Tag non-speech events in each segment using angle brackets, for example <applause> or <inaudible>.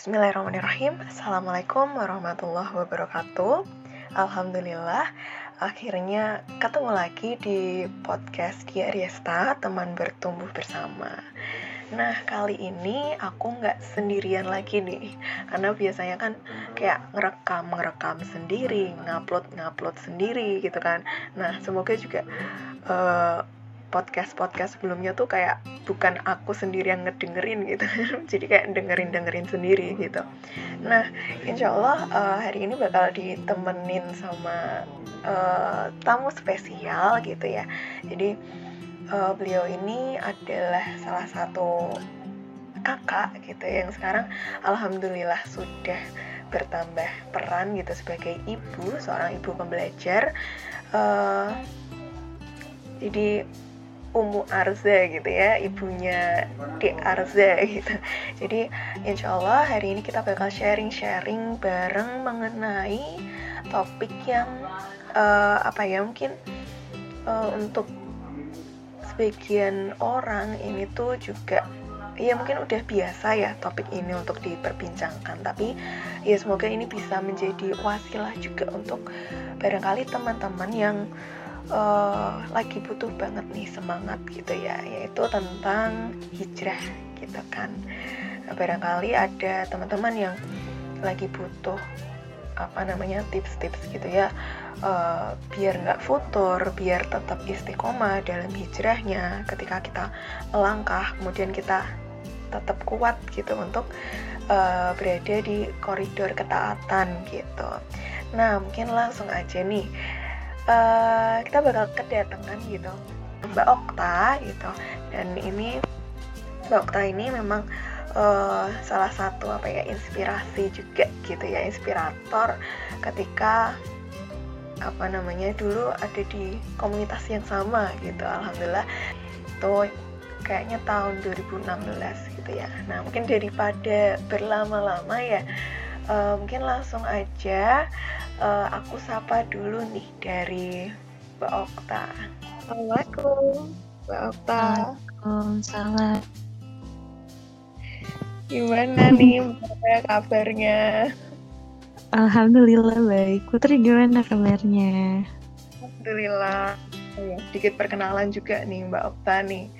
Bismillahirrahmanirrahim. Assalamualaikum warahmatullahi wabarakatuh. Alhamdulillah Akhirnya ketemu lagi di podcast Dia Riesta Teman bertumbuh bersama. Nah kali ini aku nggak sendirian lagi nih. Karena biasanya kan kayak ngerekam-ngerekam sendiri Ngupload-ngupload sendiri gitu kan. Nah semoga juga uh, podcast-podcast sebelumnya tuh kayak bukan aku sendiri yang ngedengerin gitu. <laughs> Jadi kayak dengerin-dengerin sendiri gitu. Nah insya Allah uh, hari ini bakal ditemenin sama uh, tamu spesial gitu ya. Jadi uh, beliau ini adalah salah satu kakak gitu ya, yang sekarang alhamdulillah sudah bertambah peran gitu sebagai ibu seorang ibu pembelajar. Uh, jadi Umu Arza gitu ya, ibunya di Arza gitu. Jadi insya Allah hari ini kita bakal sharing-sharing bareng mengenai topik yang uh, apa ya mungkin uh, untuk sebagian orang ini tuh juga ya mungkin udah biasa ya topik ini untuk diperbincangkan tapi ya semoga ini bisa menjadi wasilah juga untuk barangkali teman-teman yang uh, lagi butuh banget nih semangat gitu ya yaitu tentang hijrah gitu kan. Nah, barangkali ada teman-teman yang lagi butuh apa namanya tips-tips gitu ya uh, biar nggak futur biar tetap istiqomah dalam hijrahnya ketika kita melangkah kemudian kita tetap kuat gitu untuk uh, berada di koridor ketaatan gitu. Nah mungkin langsung aja nih uh, kita bakal kedatangan gitu Mbak Okta gitu. Dan ini Mbak Okta ini memang uh, salah satu apa ya inspirasi juga gitu ya inspirator ketika apa namanya dulu ada di komunitas yang sama gitu alhamdulillah. Itu kayaknya tahun 2016 gitu ya. Nah mungkin daripada berlama-lama ya uh, mungkin langsung aja uh, aku sapa dulu nih dari Mbak Okta. Assalamualaikum, Mbak Okta. Waalaikumsalam. Gimana nih Mbak kabarnya? Alhamdulillah baik. Putri gimana kabarnya? Alhamdulillah. Oh ya, sedikit perkenalan juga nih Mbak Okta nih.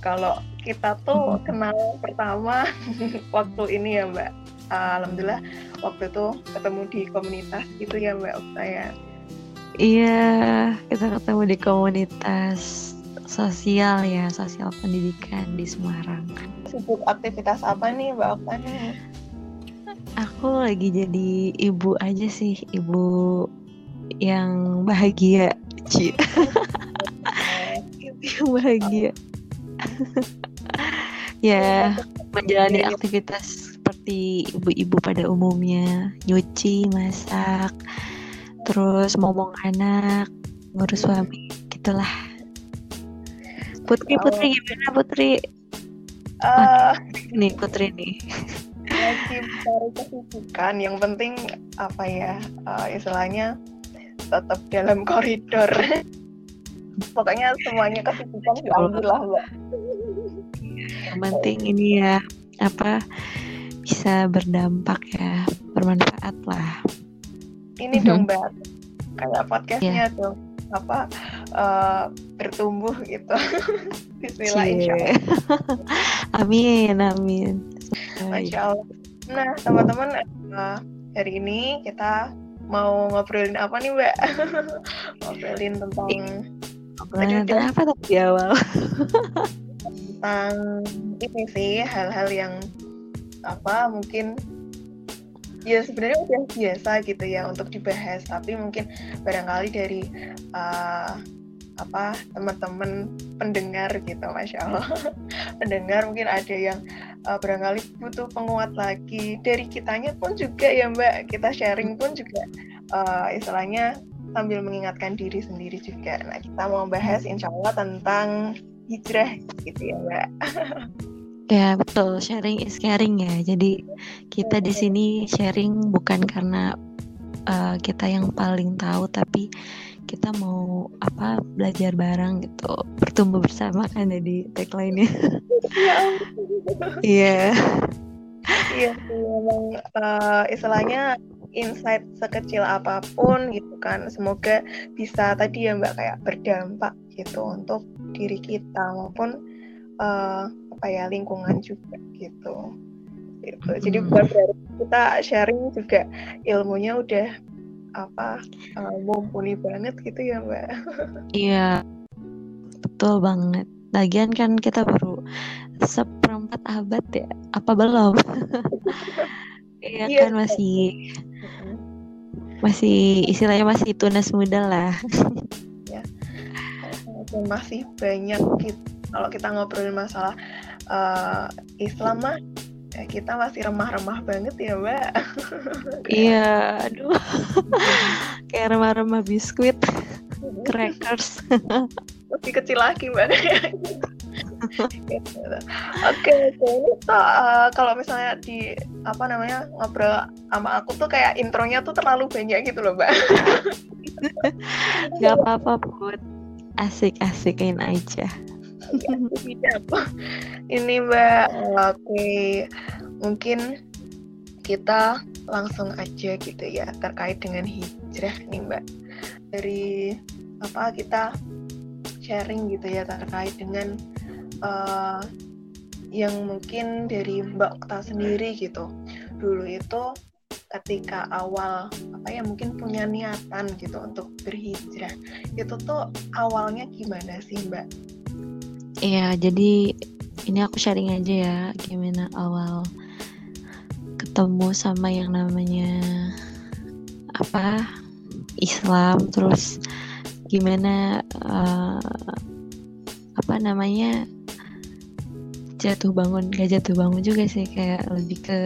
Kalau kita tuh hmm. kenal pertama <laughs> waktu ini ya Mbak alhamdulillah waktu itu ketemu di komunitas gitu ya Mbak Okta ya. Iya, kita ketemu di komunitas sosial ya, sosial pendidikan di Semarang. Sibuk aktivitas apa nih Mbak Okta nih? Aku lagi jadi ibu aja sih, ibu yang bahagia, Ci. <laughs> yang bahagia. <laughs> ya, menjalani aktivitas seperti ibu-ibu pada umumnya. Nyuci masak terus ngomong anak ngurus suami gitulah. Putri putri gimana putri? Uh, nih putri nih? Lagi cari kesibukan. Yang penting apa ya uh, istilahnya tetap dalam koridor. <laughs> Pokoknya semuanya kesibukan diambil lah mbak. Yang penting ini ya apa bisa berdampak ya bermanfaat lah. Ini mm-hmm. dong mbak. Kayak podcastnya yeah. dong. Apa uh, bertumbuh gitu. <laughs> Bismillah insya <laughs> amin amin. Masya Allah. Nah teman-teman uh, hari ini kita mau ngobrolin apa nih mbak? <laughs> Ngobrolin tentang ngobrolin tentang apa tadi awal? Tentang ini sih hal-hal yang apa mungkin ya sebenarnya udah biasa gitu ya untuk dibahas tapi mungkin barangkali dari uh, apa teman-teman pendengar gitu masya allah. <laughs> Pendengar mungkin ada yang uh, barangkali butuh penguat lagi. Dari kitanya pun juga ya mbak. Kita sharing pun juga uh, istilahnya sambil mengingatkan diri sendiri juga. Nah kita mau bahas insya allah tentang hijrah gitu ya mbak <laughs> Ya betul, sharing is caring ya. Jadi kita di sini sharing bukan karena uh, kita yang paling tahu, tapi kita mau apa belajar bareng gitu, bertumbuh bersama kan jadi tagline-nya. <laughs> Iya. Iya iya memang uh, istilahnya insight sekecil apa pun gitu kan semoga bisa tadi ya mbak kayak berdampak gitu untuk diri kita maupun uh, apa ya lingkungan juga gitu. Gitu. Jadi bukan berarti kita sharing juga ilmunya udah apa uh, mumpuni banget gitu ya mbak. <laughs> Iya. Betul banget. Lagian kan kita baru seperempat abad ya apa belum? <laughs> Iya yeah. kan masih masih istilahnya masih tunas muda lah. Ya masih banyak gitu kalau kita ngobrolin masalah uh, Islam mah ya kita masih remah-remah banget ya mbak <laughs> iya aduh <laughs> kayak remah-remah biskuit <laughs> crackers lebih kecil lagi mbak Oke, ini tuh uh, kalau misalnya di apa namanya ngobrol sama aku tuh kayak intronya tuh terlalu banyak gitu loh, Mbak. Gak apa-apa, Put. Asik-asikin aja. <laughs> Ini Mbak, oke. Mungkin kita langsung aja gitu ya terkait dengan hijrah nih Mbak. Dari apa kita sharing gitu ya terkait dengan uh, yang mungkin dari Mbak Okta sendiri gitu. Dulu itu ketika awal apa ya mungkin punya niatan gitu untuk berhijrah itu tuh awalnya gimana sih Mbak? Iya jadi ini aku sharing aja ya gimana awal ketemu sama yang namanya apa Islam terus gimana uh, apa namanya jatuh bangun gak jatuh bangun juga sih kayak lebih ke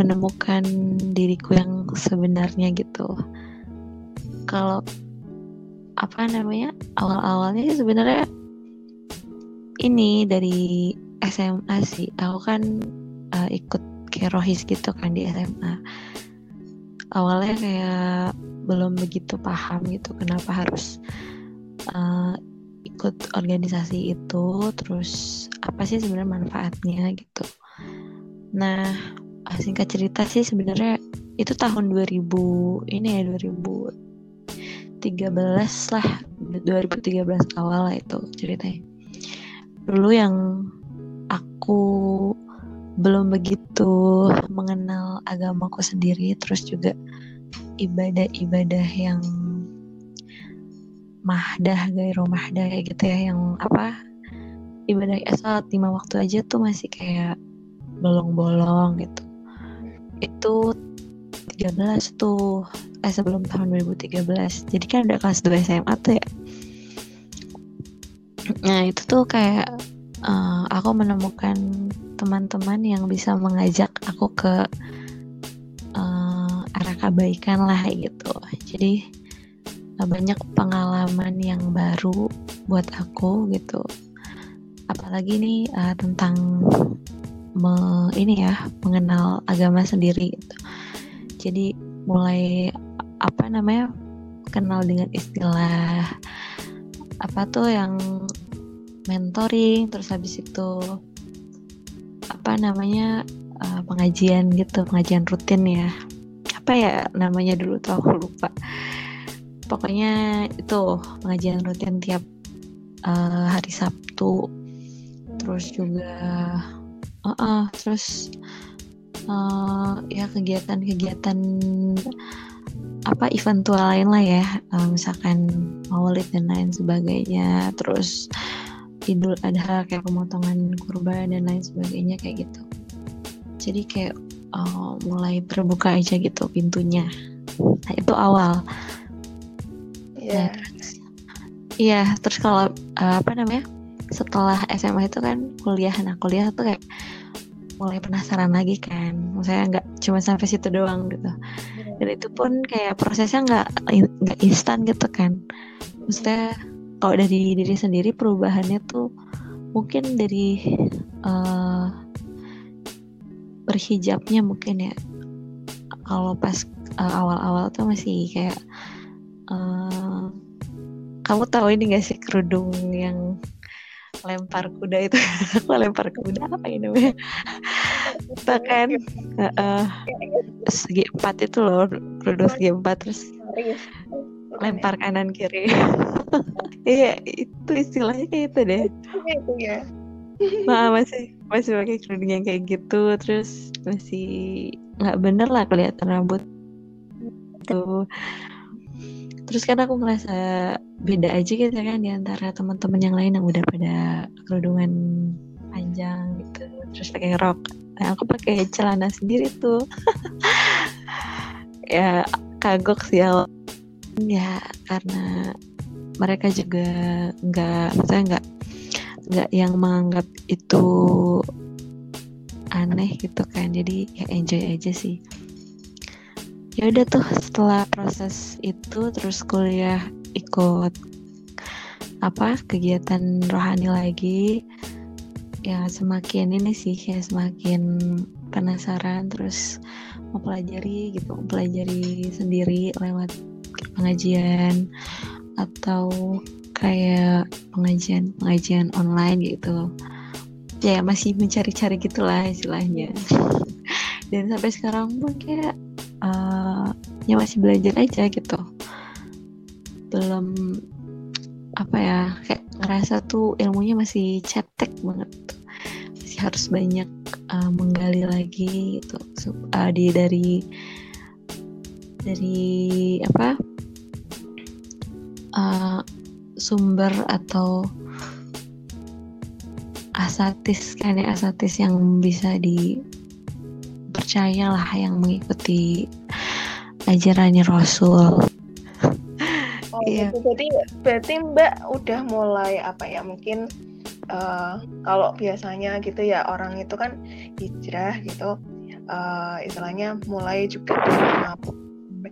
menemukan diriku yang sebenarnya gitu. Kalau apa namanya awal-awalnya sebenarnya ini dari SMA sih. Aku kan uh, ikut kayak rohis gitu kan di SMA awalnya kayak belum begitu paham gitu kenapa harus uh, ikut organisasi itu terus apa sih sebenarnya manfaatnya gitu. Nah singkat cerita sih sebenarnya itu tahun 2000 ini ya 2013 lah 2013 awal lah itu ceritanya dulu yang aku belum begitu mengenal agamaku sendiri terus juga ibadah-ibadah yang mahdah gairo mahdah kayak gitu ya yang apa ibadah salat lima waktu aja tuh masih kayak bolong-bolong gitu. Itu 13 tuh eh sebelum tahun 2013 jadi kan udah kelas 2 SMA tuh ya nah itu tuh kayak uh, aku menemukan teman-teman yang bisa mengajak aku ke uh, arah kebaikan lah gitu. Jadi banyak pengalaman yang baru buat aku gitu. Apalagi nih uh, tentang me, ini ya mengenal agama sendiri gitu. Jadi mulai apa namanya kenal dengan istilah apa tuh yang mentoring terus habis itu apa namanya uh, pengajian gitu pengajian rutin ya. Apa ya namanya dulu tuh aku lupa. Pokoknya itu pengajian rutin tiap uh, hari Sabtu. Terus juga uh, uh, terus uh, ya kegiatan-kegiatan apa eventual lain lah ya uh, misalkan maulid dan lain sebagainya terus idul adha kayak pemotongan kurban dan lain sebagainya kayak gitu jadi kayak uh, mulai terbuka aja gitu pintunya nah itu awal Iya. Iya, terus kalau uh, apa namanya? Setelah SMA itu kan kuliah, nah kuliah tuh kayak mulai penasaran lagi kan. Maksudnya nggak cuma sampai situ doang gitu. Dan itu pun kayak prosesnya nggak nggak instan gitu kan. Maksudnya kalau dari diri sendiri perubahannya tuh mungkin dari uh, berhijabnya mungkin ya. Kalau pas uh, awal-awal tuh masih kayak uh, kamu tahu ini gak sih kerudung yang lempar kuda itu <laughs> lempar kuda apa ini namanya kita kan uh, uh, segi empat itu loh kerudung segi empat terus lempar kanan kiri. <laughs> Iya itu istilahnya kayak itu deh. Ya nah, masih masih pakai kerudung yang kayak gitu terus masih nggak bener lah kelihatan rambut. Tuh terus kan aku ngerasa beda aja gitu kan di antara teman-teman yang lain yang udah pada kerudungan panjang gitu terus pakai rok nah, aku pakai celana sendiri tuh. <laughs> Ya kagok sih ya ya karena mereka juga nggak maksudnya nggak nggak yang menganggap itu aneh gitu kan. Jadi ya enjoy aja sih. Ya udah tuh setelah proses itu terus kuliah ikut apa kegiatan rohani lagi ya semakin ini sih ya semakin penasaran terus mau pelajari gitu pelajari sendiri lewat pengajian atau kayak pengajian pengajian online gitu. Ya masih mencari-cari gitulah istilahnya. <laughs> Dan sampai sekarang pun kayak uh, ya masih belajar aja gitu. Belum apa ya kayak ngerasa tuh ilmunya masih cetek banget. Masih harus banyak uh, menggali lagi gitu. Uh, di dari dari apa? Uh, sumber atau asatis kan ya asatis yang bisa di percayalah yang mengikuti ajarannya Rasul. Iya. Gitu. Jadi berarti Mbak udah mulai apa ya mungkin uh, kalau biasanya gitu ya orang itu kan hijrah gitu uh, istilahnya mulai juga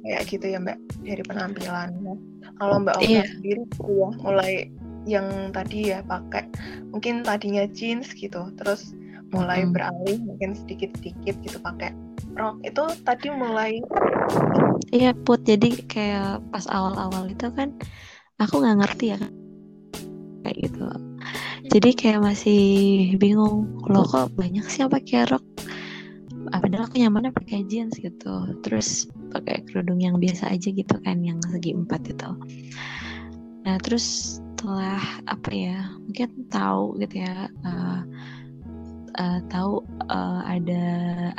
kayak gitu ya Mbak dari penampilan. Kalau Mbak Oka iya. sendiri gitu ya mulai yang tadi ya pakai mungkin tadinya jeans gitu terus mulai hmm. beralih mungkin sedikit-sedikit gitu pakai rok itu tadi mulai iya put. Jadi kayak pas awal-awal itu kan aku nggak ngerti ya kayak gitu. Jadi kayak masih bingung loh kok banyak sih yang pakai rok? Padahal aku nyamannya pakai jeans gitu. Terus pakai kerudung yang biasa aja gitu kan yang segi empat itu. Nah terus setelah apa ya mungkin tahu gitu ya uh, uh, tahu uh, ada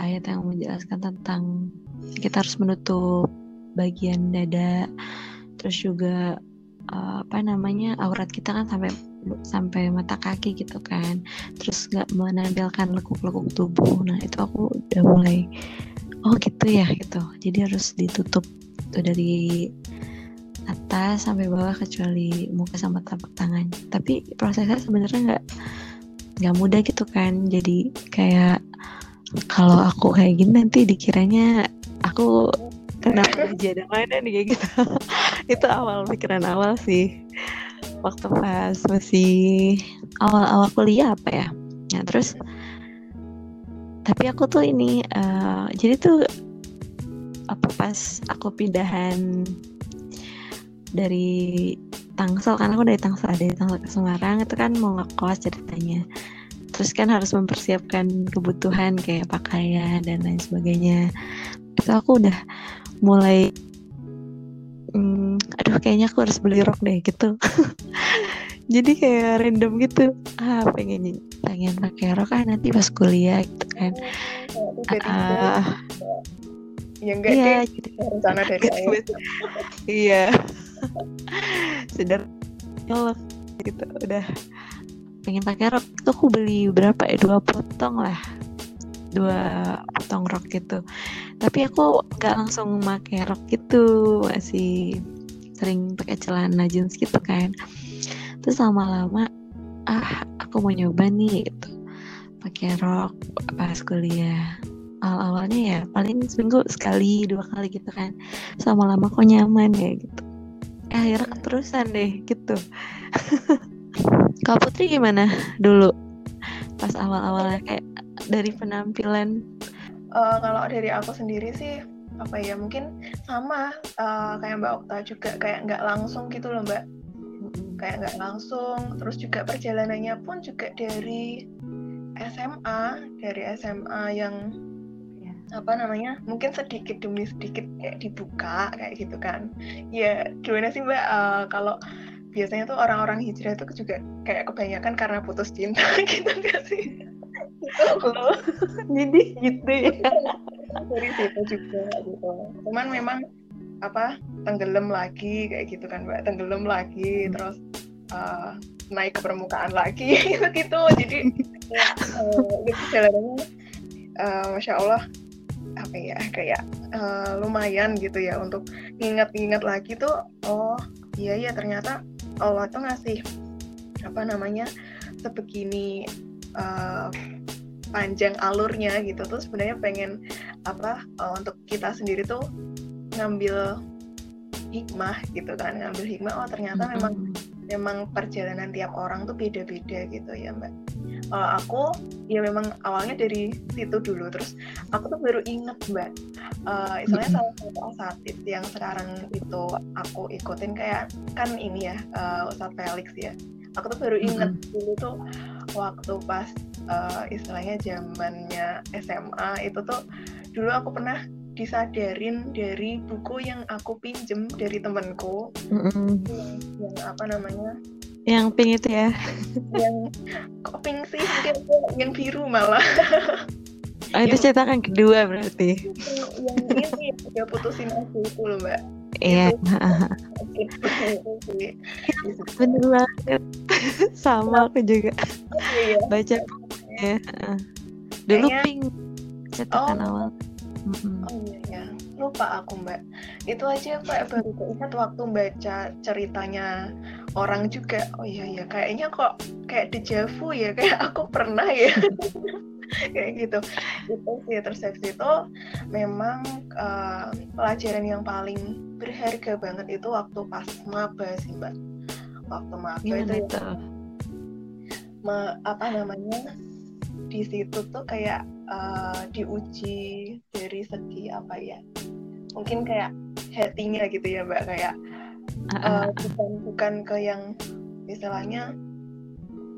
ayat yang menjelaskan tentang kita harus menutup bagian dada terus juga uh, apa namanya aurat kita kan sampai sampai mata kaki gitu kan. Terus nggak menampilkan lekuk-lekuk tubuh. Nah itu aku udah mulai oh gitu ya gitu. Jadi harus ditutup tuh dari atas sampai bawah kecuali muka sama telapak tangan. Tapi prosesnya sebenarnya nggak nggak mudah gitu kan. Jadi kayak kalau aku kayak gini nanti dikiranya aku kenapa jadi mana nih kayak gitu. <laughs> Itu awal pikiran awal sih. Waktu pas masih awal-awal kuliah apa ya? Nah terus tapi aku tuh ini uh, jadi tuh apa pas aku pindahan dari Tangsel karena aku dari Tangsel dari Tangsel ke Semarang itu kan mau ngekos ceritanya. Terus kan harus mempersiapkan kebutuhan kayak pakaian dan lain sebagainya itu aku udah mulai hmm, aduh kayaknya aku harus beli rok deh gitu. <laughs> Jadi kayak random gitu. Ah pengen pengen pakai rok kan nanti pas kuliah gitu kan. Uh, ya enggak iya, gitu. rencana dari awal iya. <laughs> Gitu. Udah. Pengen pakai rok. Itu aku beli berapa ya? Dua potong lah. Dua potong rok gitu tapi aku nggak langsung pakai rok gitu masih sering pakai celana jeans gitu kan. Terus lama-lama ah aku mau nyoba nih gitu. Pakai rok pas kuliah. Awal-awalnya ya paling seminggu sekali dua kali gitu kan. Sama lama kok nyaman ya gitu. Eh, akhirnya keterusan deh gitu. <laughs> Kak Putri gimana dulu? Pas awal-awalnya kayak dari penampilan? Uh, kalau dari aku sendiri sih apa ya mungkin sama uh, kayak Mbak Okta juga kayak nggak langsung gitu loh Mbak. Kayak nggak langsung terus juga perjalanannya pun juga dari SMA dari SMA yang ya. apa namanya mungkin sedikit demi sedikit kayak dibuka kayak gitu kan. Ya gimana sih mbak? Uh, kalau biasanya tuh orang-orang hijrah itu juga kayak kebanyakan karena putus cinta <laughs> gitu gak sih loh jadi gitu ya. Dari situ juga gitu. Cuman memang apa tenggelam lagi kayak gitu kan mbak. Tenggelam lagi hmm. terus uh, naik ke permukaan lagi gitu. <laughs> Gitu jadi uh, gitu uh, masya allah apa ya kayak uh, lumayan gitu ya. Untuk ingat-ingat lagi tuh oh iya ya ternyata Allah tuh ngasih apa namanya sebegini uh, panjang alurnya gitu. Tuh sebenarnya pengen apa uh, untuk kita sendiri tuh ngambil hikmah gitu kan ngambil hikmah oh ternyata mm -hmm. memang memang perjalanan tiap orang tuh beda-beda gitu ya mbak. Kalau aku ya memang awalnya dari situ dulu. Terus aku tuh baru inget mbak. Uh, istilahnya salah satu asatid yang sekarang itu aku ikutin kayak kan ini ya uh, Ustadz Felix ya. Aku tuh baru inget dulu tuh waktu pas uh, istilahnya zamannya SMA itu tuh dulu aku pernah disadarin dari buku yang aku pinjem dari temenku mm-hmm. yang, yang apa namanya yang pink itu ya? Yang kok pink sih? Mungkin yang biru malah. Oh, itu cetakan kedua berarti. Yang, yang ini ya putusin aku itu loh mbak. Iya. <laughs> Bener banget. Sama aku juga. Iya. Baca ya. Dulu Kayaknya... pink cetakan oh. awal. Oh iya ya, lupa aku mbak. Itu aja mbak baru keinget waktu baca ceritanya orang juga. Oh iya ya, kayaknya kok kayak dejavu ya, kayak aku pernah ya. <laughs> <laughs> kayak gitu. Itu sih terus itu memang uh, pelajaran yang paling berharga banget itu waktu pas maba sih mbak. Waktu maba ya, itu ya, ma, apa namanya di situ tuh kayak uh, diuji dari segi apa ya mungkin kayak hatinya gitu ya mbak kayak uh, bukan bukan ke yang istilahnya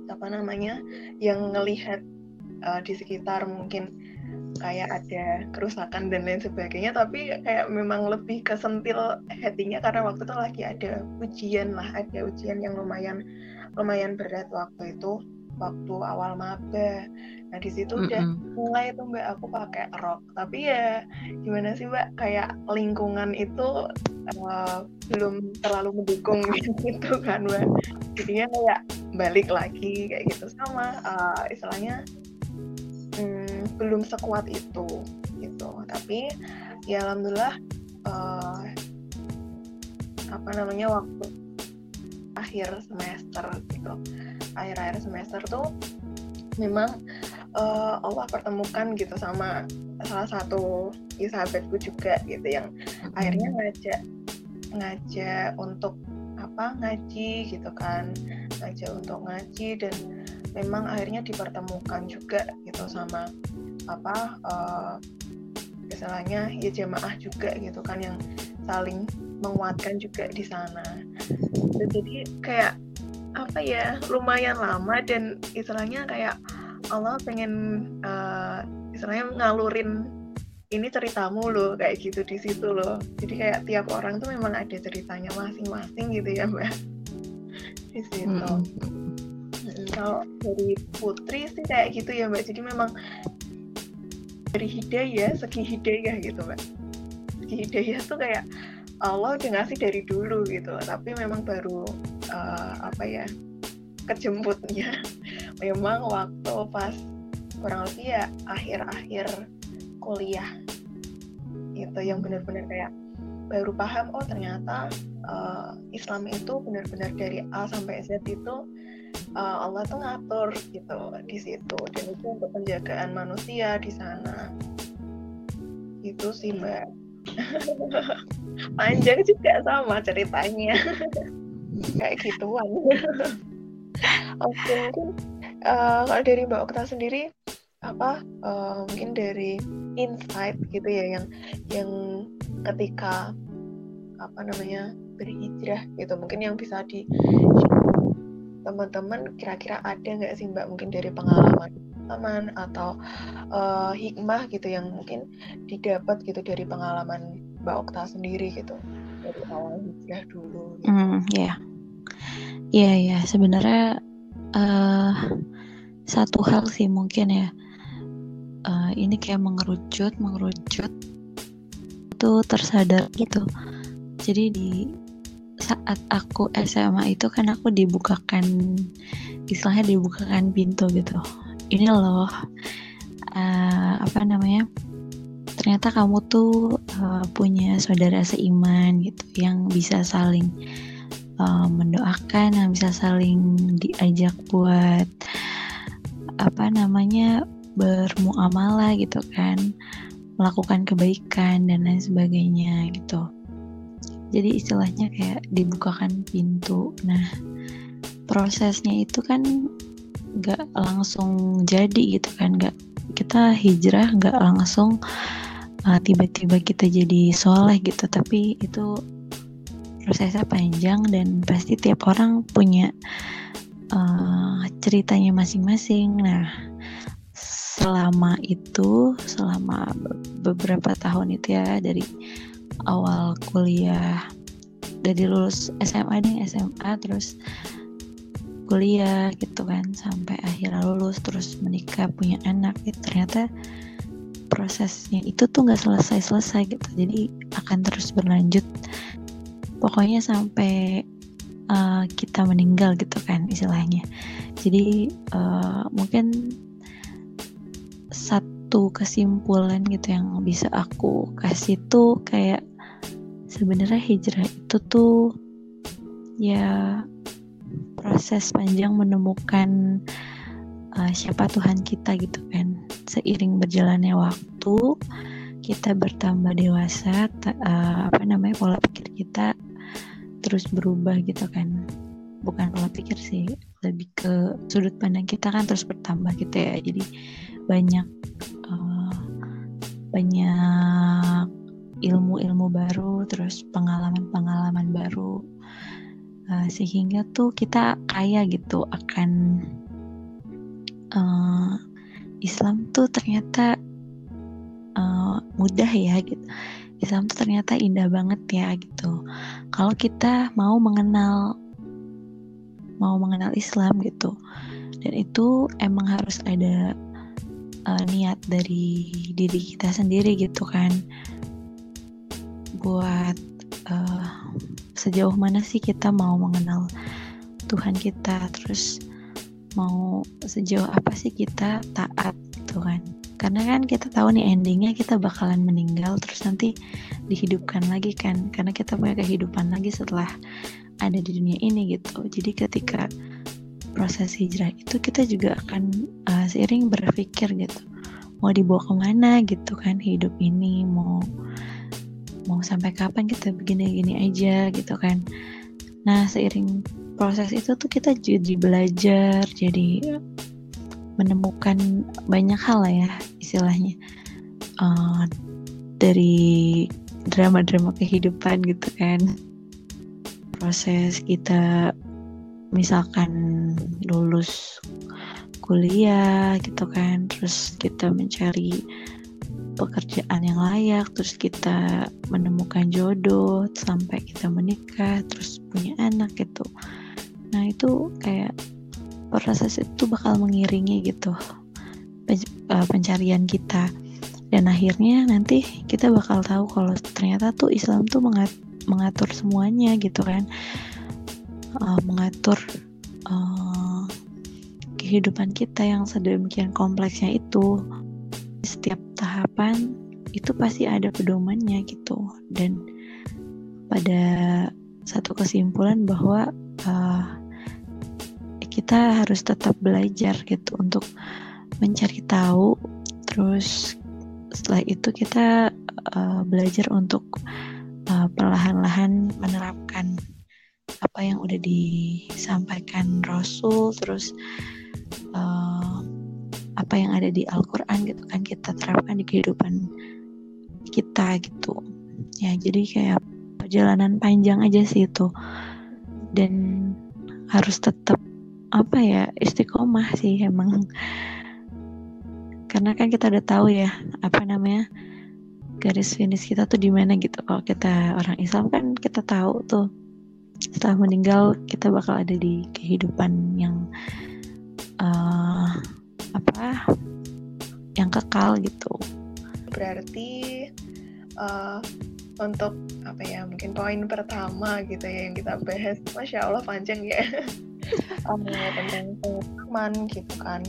apa namanya yang ngelihat uh, di sekitar mungkin kayak ada kerusakan dan lain sebagainya tapi kayak memang lebih kesentil hatinya karena waktu itu lagi ada ujian lah ada ujian yang lumayan lumayan berat waktu itu waktu awal maba. Nah di situ mm -hmm. udah mulai tuh mbak aku pakai rok. Tapi ya gimana sih mbak kayak lingkungan itu uh, belum terlalu mendukung <laughs> gitu kan mbak. Jadinya kayak balik lagi kayak gitu. Sama uh, istilahnya belum sekuat itu gitu. Tapi ya alhamdulillah uh, apa namanya waktu akhir semester gitu. Akhir-akhir semester tuh memang uh, Allah pertemukan gitu sama salah satu sahabatku juga gitu yang akhirnya ngajak ngajak untuk apa ngaji gitu kan. Ngajak untuk ngaji dan memang akhirnya dipertemukan juga gitu sama apa uh, misalnya ya jamaah juga gitu kan yang saling menguatkan juga di sana. Jadi kayak apa ya lumayan lama dan istilahnya kayak Allah pengen uh, istilahnya ngalurin ini ceritamu loh kayak gitu di situ loh. Jadi kayak tiap orang tuh memang ada ceritanya masing-masing gitu ya mbak. Di situ. Hmm. kalau dari putri sih kayak gitu ya mbak. Jadi memang dari hidayah segi hidayah gitu mbak. Segi hidayah tuh kayak Allah udah ngasih dari dulu gitu. Tapi memang baru uh, apa ya kejemputnya. <laughs> Memang waktu pas kurang lebih ya akhir-akhir kuliah itu yang benar-benar kayak baru paham oh ternyata uh, Islam itu benar-benar dari A sampai Z itu uh, Allah tuh ngatur gitu di situ. Dan itu untuk penjagaan manusia di sana. Itu sih mbak. <laughs> Panjang juga sama ceritanya. <laughs> Kayak gituan. <laughs> Oke mungkin uh, kalau dari mbak Okta sendiri apa uh, mungkin dari insight gitu ya yang yang ketika apa namanya berhijrah gitu. Mungkin yang bisa di teman-teman kira-kira ada nggak sih mbak mungkin dari pengalaman teman atau uh, hikmah gitu yang mungkin didapat gitu dari pengalaman mbak Okta sendiri gitu dari awal hijrah dulu gitu. Hmm, ya. Iya, ya, sebenarnya uh, satu hal sih mungkin ya. Uh, ini kayak mengerucut, mengerucut itu tersadar gitu. Jadi di saat aku SMA itu kan aku dibukakan istilahnya dibukakan pintu gitu. Ini loh uh, apa namanya? ternyata kamu tuh uh, punya saudara seiman gitu yang bisa saling uh, mendoakan yang bisa saling diajak buat apa namanya bermuamalah gitu kan melakukan kebaikan dan lain sebagainya gitu jadi istilahnya kayak dibukakan pintu. Nah prosesnya itu kan nggak langsung jadi gitu kan. Nggak kita hijrah nggak langsung tiba tiba-tiba kita jadi soleh gitu. Tapi itu prosesnya panjang dan pasti tiap orang punya uh, ceritanya masing-masing. Nah selama itu selama beberapa tahun itu ya dari awal kuliah. Dari lulus SMA nih SMA terus kuliah gitu kan sampai akhirnya lulus terus menikah punya anak. Itu ternyata prosesnya itu tuh nggak selesai-selesai gitu. Jadi akan terus berlanjut. Pokoknya sampai uh, kita meninggal gitu kan istilahnya. Jadi uh, mungkin satu kesimpulan gitu yang bisa aku kasih tuh kayak sebenarnya hijrah itu tuh ya proses panjang menemukan uh, siapa Tuhan kita gitu kan. Seiring berjalannya waktu kita bertambah dewasa uh, apa namanya pola pikir kita terus berubah gitu kan. Bukan pola pikir sih lebih ke sudut pandang kita kan terus bertambah gitu ya. Jadi banyak banyak ilmu-ilmu baru terus pengalaman-pengalaman baru uh, sehingga tuh kita kaya gitu akan uh, Islam tuh ternyata uh, mudah ya gitu. Islam tuh ternyata indah banget ya gitu. Kalau kita mau mengenal mau mengenal Islam gitu. Dan itu emang harus ada uh, niat dari diri kita sendiri gitu kan. Buat uh, sejauh mana sih kita mau mengenal Tuhan kita? Terus mau sejauh apa sih kita taat gitu kan? Karena kan kita tahu nih endingnya kita bakalan meninggal terus nanti dihidupkan lagi kan? Karena kita punya kehidupan lagi setelah ada di dunia ini gitu. Jadi ketika proses hijrah itu kita juga akan uh, seiring berpikir gitu. Mau dibawa ke mana gitu kan hidup ini? Mau mau sampai kapan kita begini-gini aja gitu kan? Nah seiring proses itu tuh kita jadi belajar jadi menemukan banyak hal lah ya istilahnya. Uh, dari drama-drama kehidupan gitu kan. Proses kita misalkan lulus kuliah gitu kan terus kita mencari pekerjaan yang layak terus kita menemukan jodoh sampai kita menikah terus punya anak gitu. Nah itu kayak proses itu bakal mengiringi gitu eh, pencarian kita. Dan akhirnya nanti kita bakal tahu kalau ternyata tuh Islam tuh mengatur semuanya gitu kan uh, mengatur uh, kehidupan kita yang sedemikian kompleksnya itu. Setiap tahapan itu pasti ada pedomannya gitu. Dan pada satu kesimpulan bahwa uh, kita harus tetap belajar gitu untuk mencari tahu. Terus setelah itu kita uh, belajar untuk uh, perlahan-lahan menerapkan apa yang udah disampaikan Rasul terus uh, apa yang ada di Al-Quran gitu kan kita terapkan di kehidupan kita gitu. Ya jadi kayak perjalanan panjang aja sih itu. Dan harus tetap apa ya istiqomah sih emang. Karena kan kita udah tahu ya apa namanya garis finish kita tuh di mana gitu. Kalau kita orang Islam kan kita tahu tuh setelah meninggal kita bakal ada di kehidupan yang uh, apa? Yang kekal gitu. Berarti uh, untuk apa ya mungkin poin pertama gitu ya yang kita bahas. Masya allah panjang ya. <laughs> Um, tentang pengalaman gitu kan.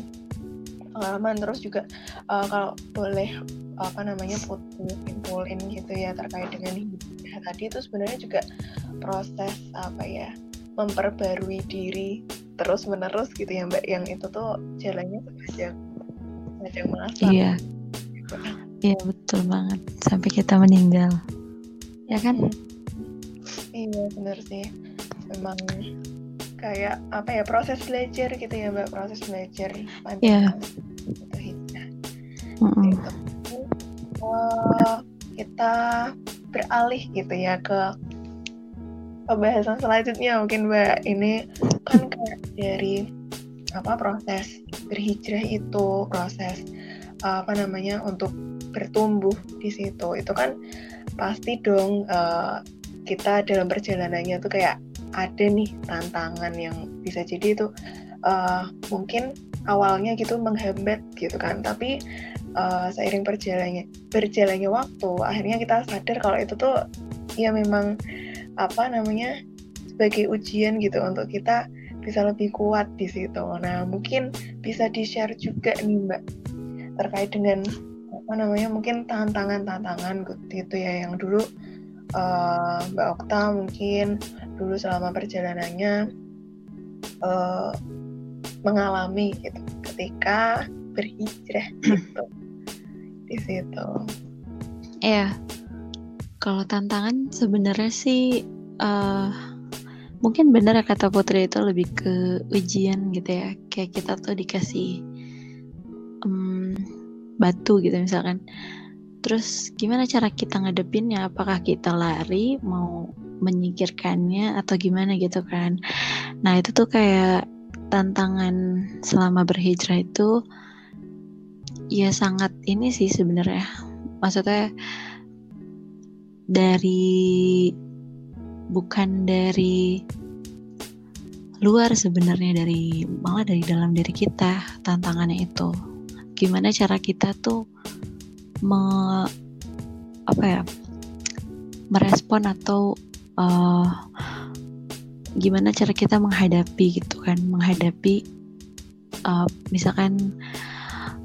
Pengalaman terus juga uh, kalau boleh apa namanya simpulin gitu ya terkait dengan hidup tadi itu sebenarnya juga proses apa ya memperbarui diri terus menerus gitu ya mbak yang itu tuh jalannya sepanjang sepanjang masa iya gitu. iya betul banget sampai kita meninggal ya kan hmm. iya benar sih memang kayak apa ya proses belajar gitu ya mbak proses belajar iya itu hijrah mm -mm. Gitu. Uh, kita beralih gitu ya ke pembahasan selanjutnya. Mungkin mbak ini kan kayak dari apa proses berhijrah itu proses apa namanya untuk bertumbuh di situ. Itu kan pasti dong uh, kita dalam perjalanannya tuh kayak ada nih tantangan yang bisa jadi itu uh, mungkin awalnya gitu menghambat gitu kan. Tapi uh, seiring perjalannya berjalannya waktu akhirnya kita sadar kalau itu tuh ya memang apa namanya sebagai ujian gitu untuk kita bisa lebih kuat di situ. Nah mungkin bisa di share juga nih mbak terkait dengan apa namanya mungkin tantangan-tantangan gitu ya yang dulu uh, mbak Okta mungkin dulu selama perjalanannya uh, mengalami gitu ketika berhijrah gitu di situ. Iya, kalau tantangan sebenarnya sih uh, mungkin benar ya kata Putri itu lebih ke ujian gitu ya. Kayak kita tuh dikasih um, batu gitu misalkan. Terus gimana cara kita ngadepinnya? Apakah kita lari, mau menyingkirkannya atau gimana gitu kan? Nah itu tuh kayak tantangan selama berhijrah itu ya sangat ini sih sebenarnya. Maksudnya dari bukan dari luar sebenarnya dari malah dari dalam diri kita tantangannya itu gimana cara kita tuh me, apa ya merespon atau uh, gimana cara kita menghadapi gitu kan menghadapi uh, misalkan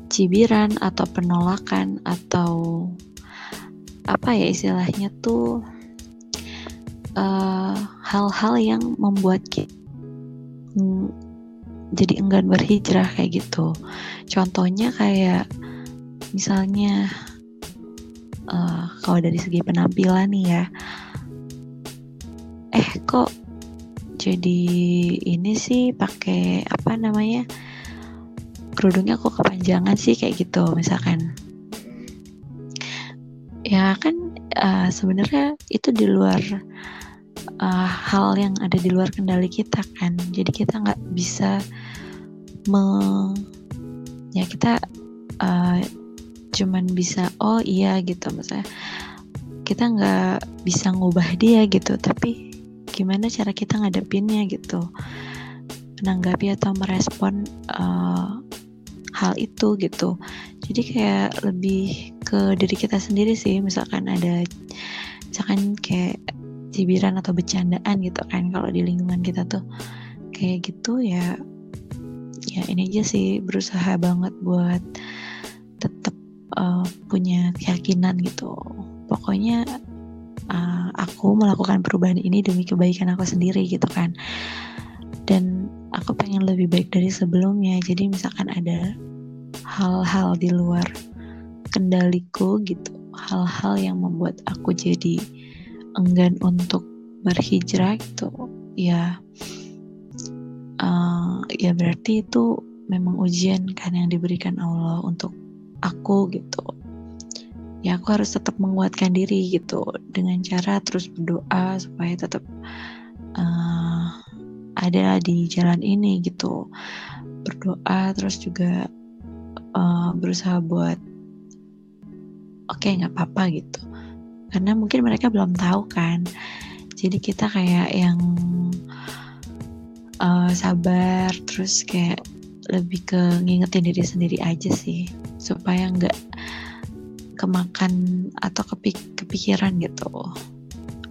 cibiran atau penolakan atau apa ya istilahnya tuh eh, hal-hal uh, yang membuat kita jadi enggan berhijrah kayak gitu. Contohnya kayak misalnya uh, kalau dari segi penampilan nih ya, eh kok jadi ini sih pakai apa namanya kerudungnya kok kepanjangan sih kayak gitu misalkan. Ya kan uh, sebenarnya itu di luar uh, hal yang ada di luar kendali kita kan. Jadi kita nggak bisa me ya kita uh, cuman bisa oh iya gitu misalnya kita nggak bisa ngubah dia gitu tapi gimana cara kita ngadepinnya gitu. Menanggapi atau merespon uh, hal itu gitu. Jadi kayak lebih ke diri kita sendiri sih misalkan ada misalkan kayak cibiran atau bercandaan gitu kan kalau di lingkungan kita tuh. Kayak gitu ya ya ini aja sih berusaha banget buat tetap uh, punya keyakinan gitu. Pokoknya uh, aku melakukan perubahan ini demi kebaikan aku sendiri gitu kan. Dan aku pengen lebih baik dari sebelumnya. Jadi misalkan ada hal-hal di luar kendaliku gitu hal-hal yang membuat aku jadi enggan untuk berhijrah gitu ya uh, ya berarti itu memang ujian kan yang diberikan Allah untuk aku gitu. Ya aku harus tetap menguatkan diri gitu dengan cara terus berdoa supaya tetap uh, ada di jalan ini gitu. Berdoa terus juga uh, berusaha buat oke okay, nggak apa-apa gitu. Karena mungkin mereka belum tahu kan. Jadi kita kayak yang uh, sabar terus kayak lebih ke ngingetin diri sendiri aja sih. Supaya nggak kemakan atau kepik kepikiran gitu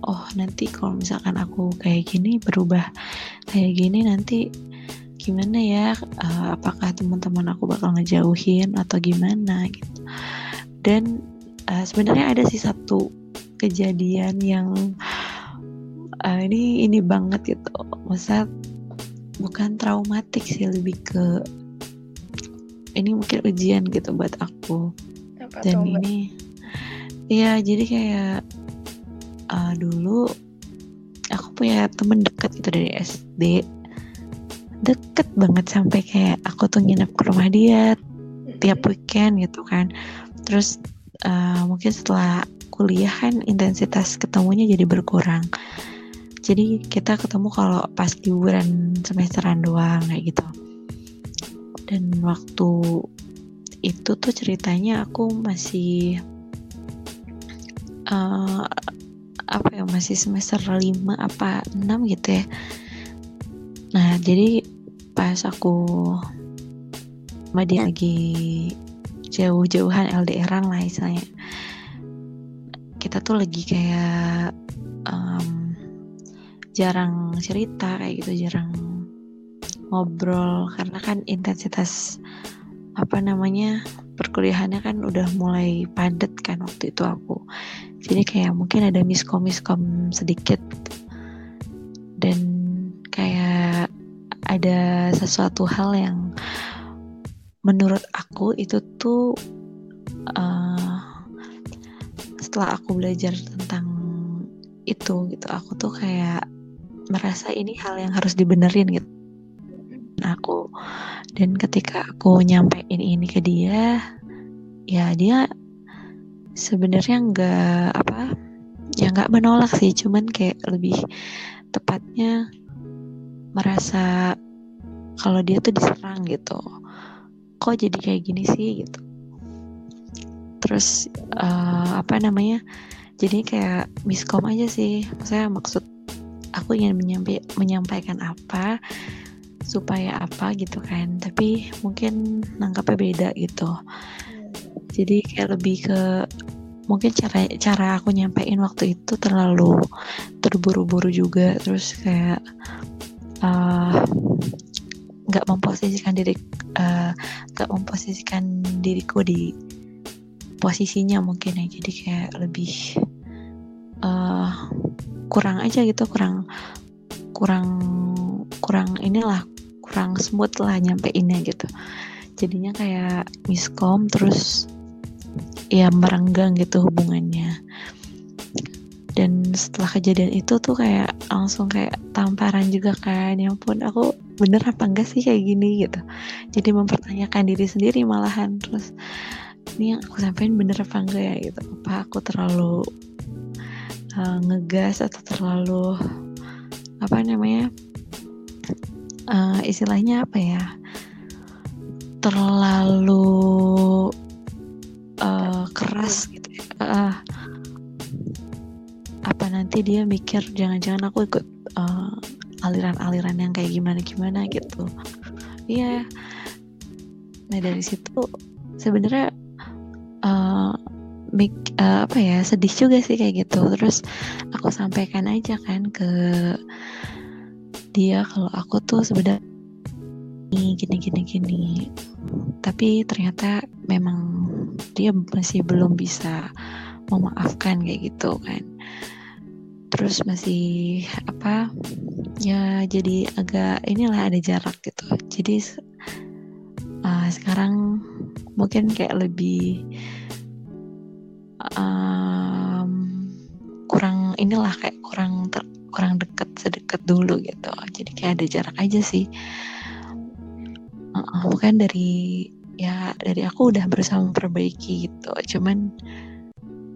oh nanti kalau misalkan aku kayak gini berubah kayak gini nanti gimana ya? Uh, apakah teman-teman aku bakal ngejauhin atau gimana gitu. Dan uh, sebenarnya ada sih satu kejadian yang uh, ini ini banget gitu. Masa bukan traumatik sih lebih ke ini mungkin ujian gitu buat aku. Apa dan ini ya jadi kayak uh, dulu aku punya temen deket gitu dari SD deket banget sampai kayak aku tuh nginep ke rumah dia tiap weekend gitu kan. Terus uh, mungkin setelah kuliah kan intensitas ketemunya jadi berkurang. Jadi kita ketemu kalau pas liburan semesteran doang kayak gitu. Dan waktu itu tuh ceritanya aku masih uh, apa ya masih semester 5 apa 6 gitu ya. Nah jadi pas aku sama dia lagi jauh-jauhan LDRan lah istilahnya. Kita tuh lagi kayak um, jarang cerita kayak gitu jarang ngobrol karena kan intensitas apa namanya perkuliahannya kan udah mulai padat kan waktu itu aku. Jadi kayak mungkin ada miskom miskom sedikit dan kayak ada sesuatu hal yang menurut aku itu tuh uh, setelah aku belajar tentang itu gitu aku tuh kayak merasa ini hal yang harus dibenerin gitu aku. Dan ketika aku nyampein ini ke dia ya dia sebenarnya nggak apa ya nggak menolak sih. Cuman kayak lebih tepatnya merasa kalau dia tuh diserang gitu. Kok jadi kayak gini sih gitu. Terus uh, apa namanya jadi kayak miskom aja sih. Saya maksud aku ingin menyampai, menyampaikan apa supaya apa gitu kan. Tapi mungkin nangkapnya beda gitu. Jadi kayak lebih ke mungkin cara cara aku nyampein waktu itu terlalu terburu-buru juga. Terus kayak nggak uh, memposisikan diri nggak uh, memposisikan diriku di posisinya mungkin ya. Jadi kayak lebih uh, kurang aja gitu kurang kurang kurang inilah kurang smooth lah nyampeinnya gitu. Jadinya kayak miskom terus ya merenggang gitu hubungannya. Dan setelah kejadian itu tuh kayak langsung kayak tamparan juga kan ya pun aku bener apa enggak sih kayak gini? gitu. Jadi mempertanyakan diri sendiri malahan terus ini yang aku sampaikan bener apa enggak ya? gitu. Apa aku terlalu uh, ngegas atau terlalu apa namanya uh, istilahnya apa ya terlalu uh, keras gitu uh, apa nanti dia mikir jangan-jangan aku ikut aliran-aliran uh, yang kayak gimana-gimana gitu. Iya. Yeah. nah dari situ sebenarnya uh, mik uh, apa ya sedih juga sih kayak gitu. Terus aku sampaikan aja kan ke dia kalau aku tuh sebenarnya gini gini gini tapi ternyata memang dia masih belum bisa memaafkan kayak gitu kan. Terus masih apa ya jadi agak inilah ada jarak gitu. Jadi uh, sekarang mungkin kayak lebih um, kurang inilah kayak kurang ter, kurang deket sedekat dulu gitu. Jadi kayak ada jarak aja sih. Uh, bukan dari ya dari aku udah berusaha memperbaiki gitu. Cuman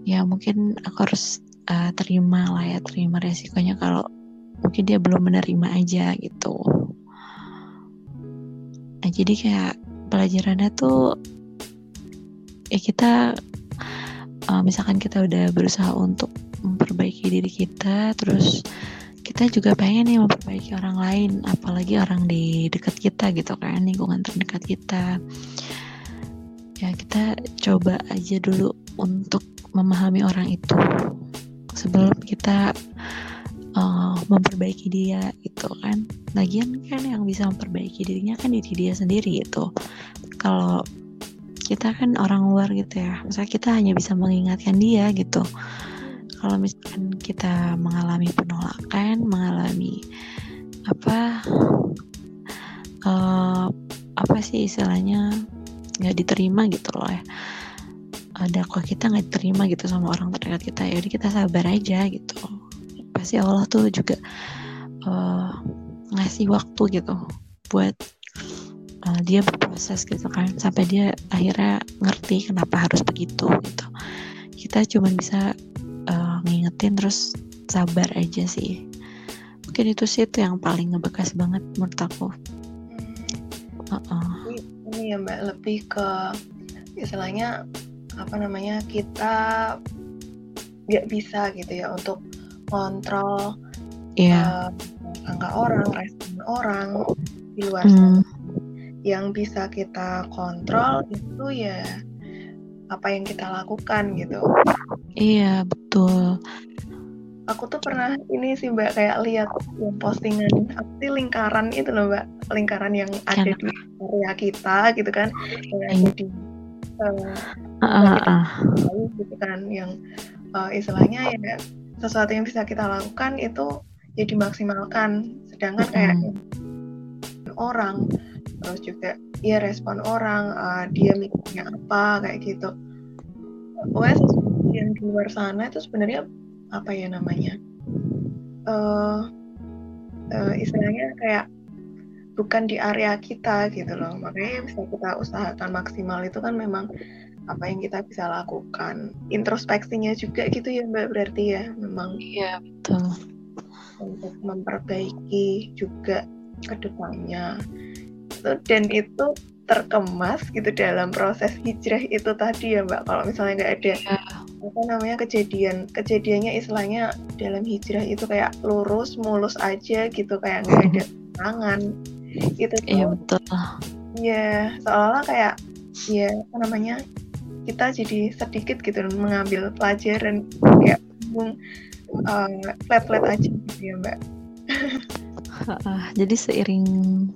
ya mungkin aku harus uh, terima lah ya terima resikonya kalau mungkin dia belum menerima aja gitu. Nah jadi kayak pelajarannya tuh ya kita uh, misalkan kita udah berusaha untuk memperbaiki diri kita terus kita juga pengen nih memperbaiki orang lain apalagi orang di dekat kita gitu kan lingkungan terdekat kita. Ya kita coba aja dulu untuk memahami orang itu sebelum kita uh, memperbaiki dia itu kan. Lagian kan yang bisa memperbaiki dirinya kan diri dia sendiri itu kalau kita kan orang luar gitu ya. Misalnya kita hanya bisa mengingatkan dia gitu. Kalau misalkan kita mengalami penolakan mengalami apa uh, apa sih istilahnya nggak diterima gitu loh ya. Ada kok kita nggak diterima gitu sama orang terdekat kita ya udah kita sabar aja gitu. Pasti Allah tuh juga uh, ngasih waktu gitu buat dia berproses gitu kan sampai dia akhirnya ngerti kenapa harus begitu gitu. Kita cuma bisa uh, ngingetin terus sabar aja sih. Mungkin itu sih itu yang paling ngebekas banget menurut aku. Uh -uh. ini ya mbak lebih ke istilahnya apa namanya kita nggak bisa gitu ya untuk kontrol yeah. uh, angka orang respon orang di luar sana. mm yang bisa kita kontrol itu ya apa yang kita lakukan gitu. Iya betul. Aku tuh pernah ini sih mbak kayak lihat yang postingan apa sih lingkaran itu loh mbak. Lingkaran yang ada di area kita gitu kan. Yang ada di uh, uh, uh, gitu kan yang uh, istilahnya ya sesuatu yang bisa kita lakukan itu ya dimaksimalkan. Sedangkan kayak orang terus juga ya respon orang uh, dia mikirnya apa kayak gitu. Wes yang di luar sana itu sebenarnya apa ya namanya uh, uh, istilahnya kayak bukan di area kita gitu loh. Makanya bisa kita usahakan maksimal itu kan memang apa yang kita bisa lakukan. Introspeksinya juga gitu ya mbak berarti ya memang iya betul. untuk memperbaiki juga ke depannya gitu. Dan itu terkemas gitu dalam proses hijrah itu tadi ya mbak. Kalau misalnya nggak ada ya. apa namanya kejadian kejadiannya istilahnya dalam hijrah itu kayak lurus mulus aja gitu kayak nggak ada tangan itu tuh. Iya betul. Ya seolah-olah kayak ya apa namanya kita jadi sedikit gitu mengambil pelajaran kayak uh, flat flat aja gitu ya mbak <laughs> uh, jadi seiring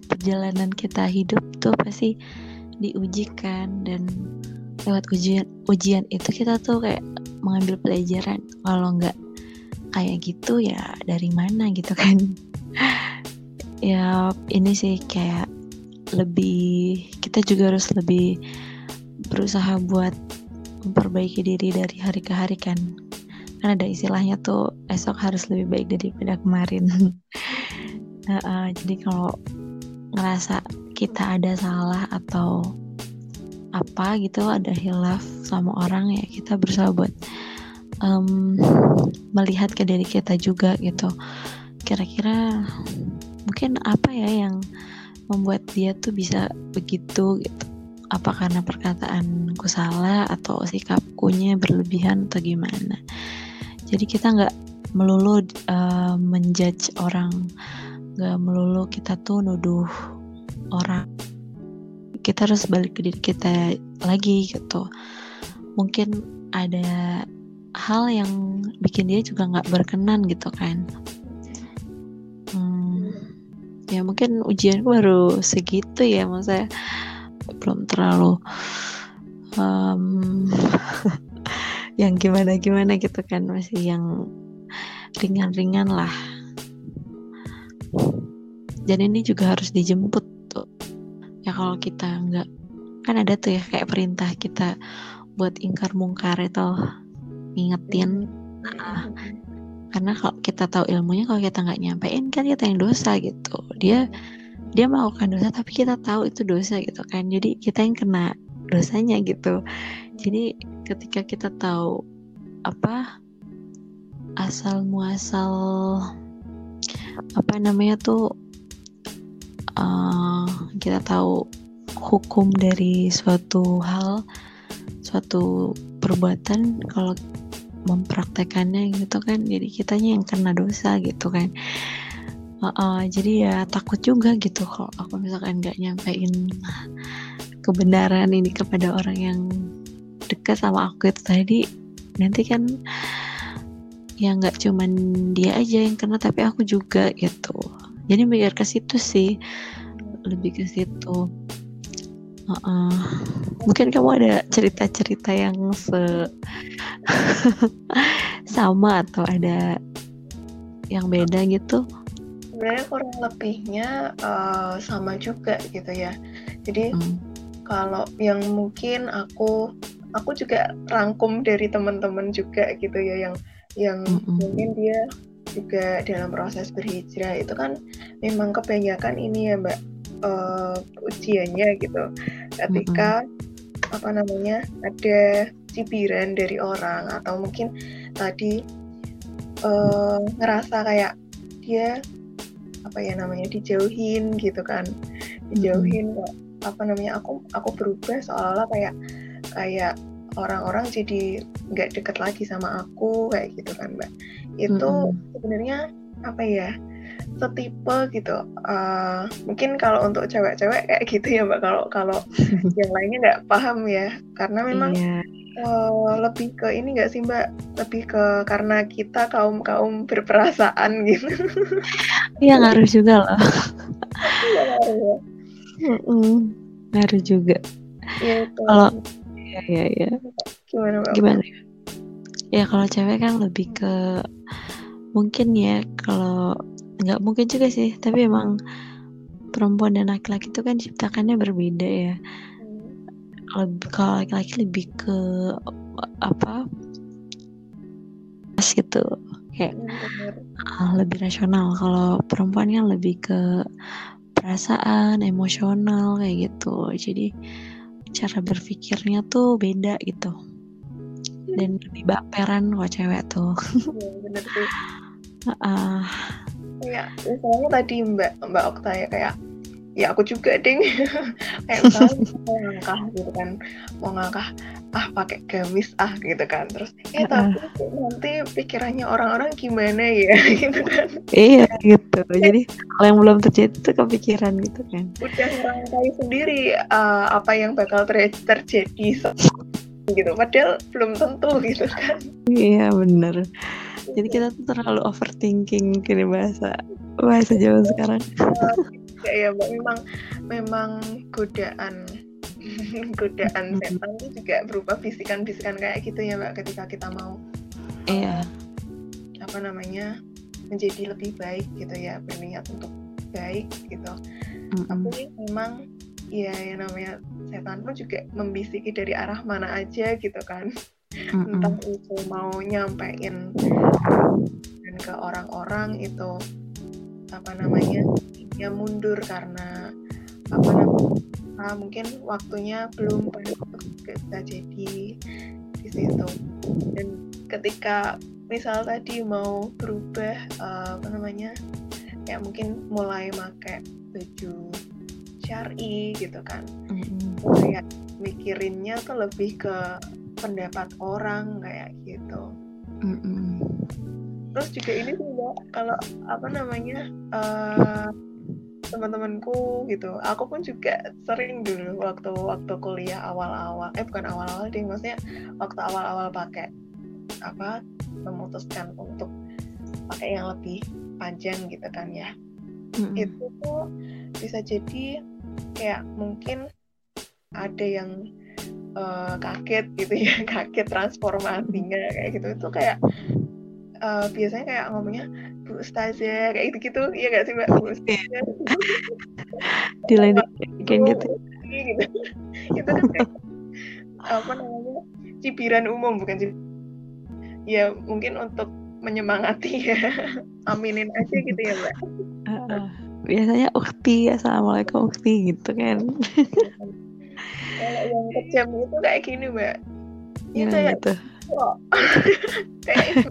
perjalanan kita hidup tuh pasti diujikan dan lewat ujian ujian itu kita tuh kayak mengambil pelajaran. Kalau nggak kayak gitu ya dari mana gitu kan. <laughs> Ya ini sih kayak lebih kita juga harus lebih berusaha buat memperbaiki diri dari hari ke hari kan. Kan ada istilahnya tuh esok harus lebih baik daripada kemarin <laughs> uh, uh, jadi kalau ngerasa kita ada salah atau apa gitu ada hilaf sama orang ya kita berusaha buat um, melihat ke diri kita juga gitu. Kira-kira mungkin apa ya yang membuat dia tuh bisa begitu gitu? Apa karena perkataanku salah atau sikapkunya berlebihan atau gimana? Jadi kita nggak melulu uh, menjudge orang gak melulu kita tuh nuduh orang. Kita harus balik ke diri kita lagi gitu. Mungkin ada hal yang bikin dia juga nggak berkenan gitu kan. Hmm, ya mungkin ujian baru segitu ya maksudnya belum terlalu um, <laughs> yang gimana gimana gitu kan masih yang ringan-ringan lah dan ini juga harus dijemput tuh. Ya kalau kita nggak kan ada tuh ya kayak perintah kita buat ingkar mungkar itu ngingetin. Nah, karena kalau kita tahu ilmunya kalau kita nggak nyampein kan kita yang dosa gitu. Dia dia melakukan dosa tapi kita tahu itu dosa gitu kan. Jadi kita yang kena dosanya gitu. Jadi ketika kita tahu apa asal muasal apa namanya tuh uh, kita tahu hukum dari suatu hal suatu perbuatan kalau mempraktekannya gitu kan jadi kitanya yang kena dosa gitu kan. Uh, uh, jadi ya takut juga gitu kalau aku misalkan nggak nyampein kebenaran ini kepada orang yang dekat sama aku itu tadi nanti kan ya nggak cuman dia aja yang kena tapi aku juga gitu jadi mikir ke situ sih lebih ke situ uh -uh. mungkin kamu ada cerita-cerita yang se <laughs> sama atau ada yang beda gitu sebenarnya kurang lebihnya uh, sama juga gitu ya jadi hmm. kalau yang mungkin aku aku juga rangkum dari teman-teman juga gitu ya yang yang mm -hmm. mungkin dia juga dalam proses berhijrah itu kan memang kebanyakan ini ya mbak uh, ujiannya gitu. Ketika mm -hmm. apa namanya ada cibiran dari orang atau mungkin tadi uh, ngerasa kayak dia apa ya namanya dijauhin gitu kan. Dijauhin kok apa namanya aku aku berubah seolah-olah kayak kayak orang-orang jadi nggak deket lagi sama aku kayak gitu kan mbak itu mm -hmm. sebenarnya apa ya setipe gitu. Uh, mungkin kalau untuk cewek-cewek kayak gitu ya mbak. Kalau kalau <laughs> yang lainnya nggak paham ya. Karena memang yeah. Iya. uh, lebih ke ini nggak sih mbak? Lebih ke karena kita kaum kaum berperasaan <laughs> gitu. Iya ngaruh juga loh. Iya ngaruh ya. Ngaruh juga. Ya, kalau ya ya ya gimana mbak? Gimana ya? Kalau cewek kan lebih ke mungkin ya kalau nggak mungkin juga sih tapi emang perempuan dan laki-laki itu kan ciptakannya berbeda ya. Lebih kalau laki-laki lebih ke apa pas gitu. Kayak uh, lebih rasional. Kalau perempuan kan lebih ke perasaan emosional kayak gitu. Jadi cara berpikirnya tuh beda gitu dan lebih baperan kok cewek tuh. Ya, bener sih. Uh, kayak misalnya tadi mbak mbak Okta ya kayak ya aku juga ding. <laughs> Kayak misalnya <laughs> mau ngangkah gitu kan mau ngangkah ah pakai gamis ah gitu kan. Terus eh tapi nanti pikirannya orang-orang gimana ya? <laughs> Gitu kan. Iya gitu. Jadi kalau yang belum terjadi itu kepikiran gitu kan. Udah ngerangkai sendiri uh, apa yang bakal ter terjadi gitu. Padahal belum tentu gitu kan. Iya bener. Jadi kita tuh terlalu overthinking kini bahasa bahasa Jawa sekarang. Ya, ya memang memang godaan <laughs> godaan setan itu juga berupa bisikan-bisikan kayak gitu ya mbak ketika kita mau iya. apa namanya menjadi lebih baik gitu ya berniat untuk baik gitu. Mm -hmm. tapi memang ya yang namanya setan pun juga membisiki dari arah mana aja gitu kan mm-hmm. entah itu mau nyampein dan ke orang-orang itu apa namanya ya mundur karena apa namanya ah, mungkin waktunya belum bisa jadi di situ dan ketika misal tadi mau berubah uh, apa namanya ya mungkin mulai pakai baju syari gitu kan mm-hmm. kayak mikirinnya tuh lebih ke pendapat orang kayak gitu mm-hmm. terus juga ini mbak kalau apa namanya uh, teman-temanku gitu aku pun juga sering dulu waktu waktu kuliah awal-awal eh bukan awal-awal ding maksudnya waktu awal-awal pakai apa memutuskan untuk pakai yang lebih panjang gitu kan ya mm-hmm. itu tuh bisa jadi kayak mungkin ada yang uh, kaget gitu ya <laughs> kaget transformasinya kayak gitu. Itu kayak uh, biasanya kayak ngomongnya Bu Ustazah kayak gitu gitu iya gak sih mbak? Bu Ustazah. <laughs> Di lain kayak gitu. Gitu. <laughs> Itu kan kayak apa namanya cibiran umum bukan cibiran ya mungkin untuk menyemangati ya. Aminin aja gitu ya mbak. Uh, uh biasanya ukti assalamualaikum ukti gitu kan. Kalau yang kejam itu kayak gini mbak. Itu <laughs> ya gitu? kayak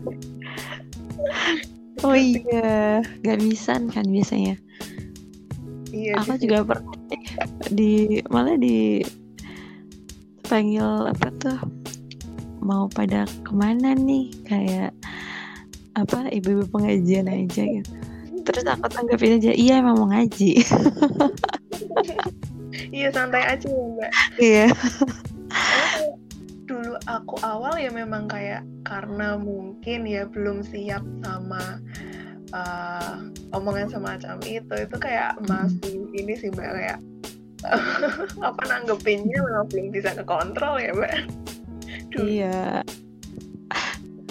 oh oh iya gak bisa kan biasanya. Iya aku di juga pernah di malah di panggil apa tuh mau pada ke mana nih kayak apa ibu-ibu pengajian aja gitu terus aku tanggapin aja iya emang mau ngaji. <laughs> Iya santai aja ya mbak. Iya. Dulu aku awal ya memang kayak karena mungkin ya belum siap sama uh, omongan semacam itu itu kayak masih ini sih mbak kayak <laughs> apa nanggepinnya memang belum bisa kekontrol ya mbak. Dulu. Iya.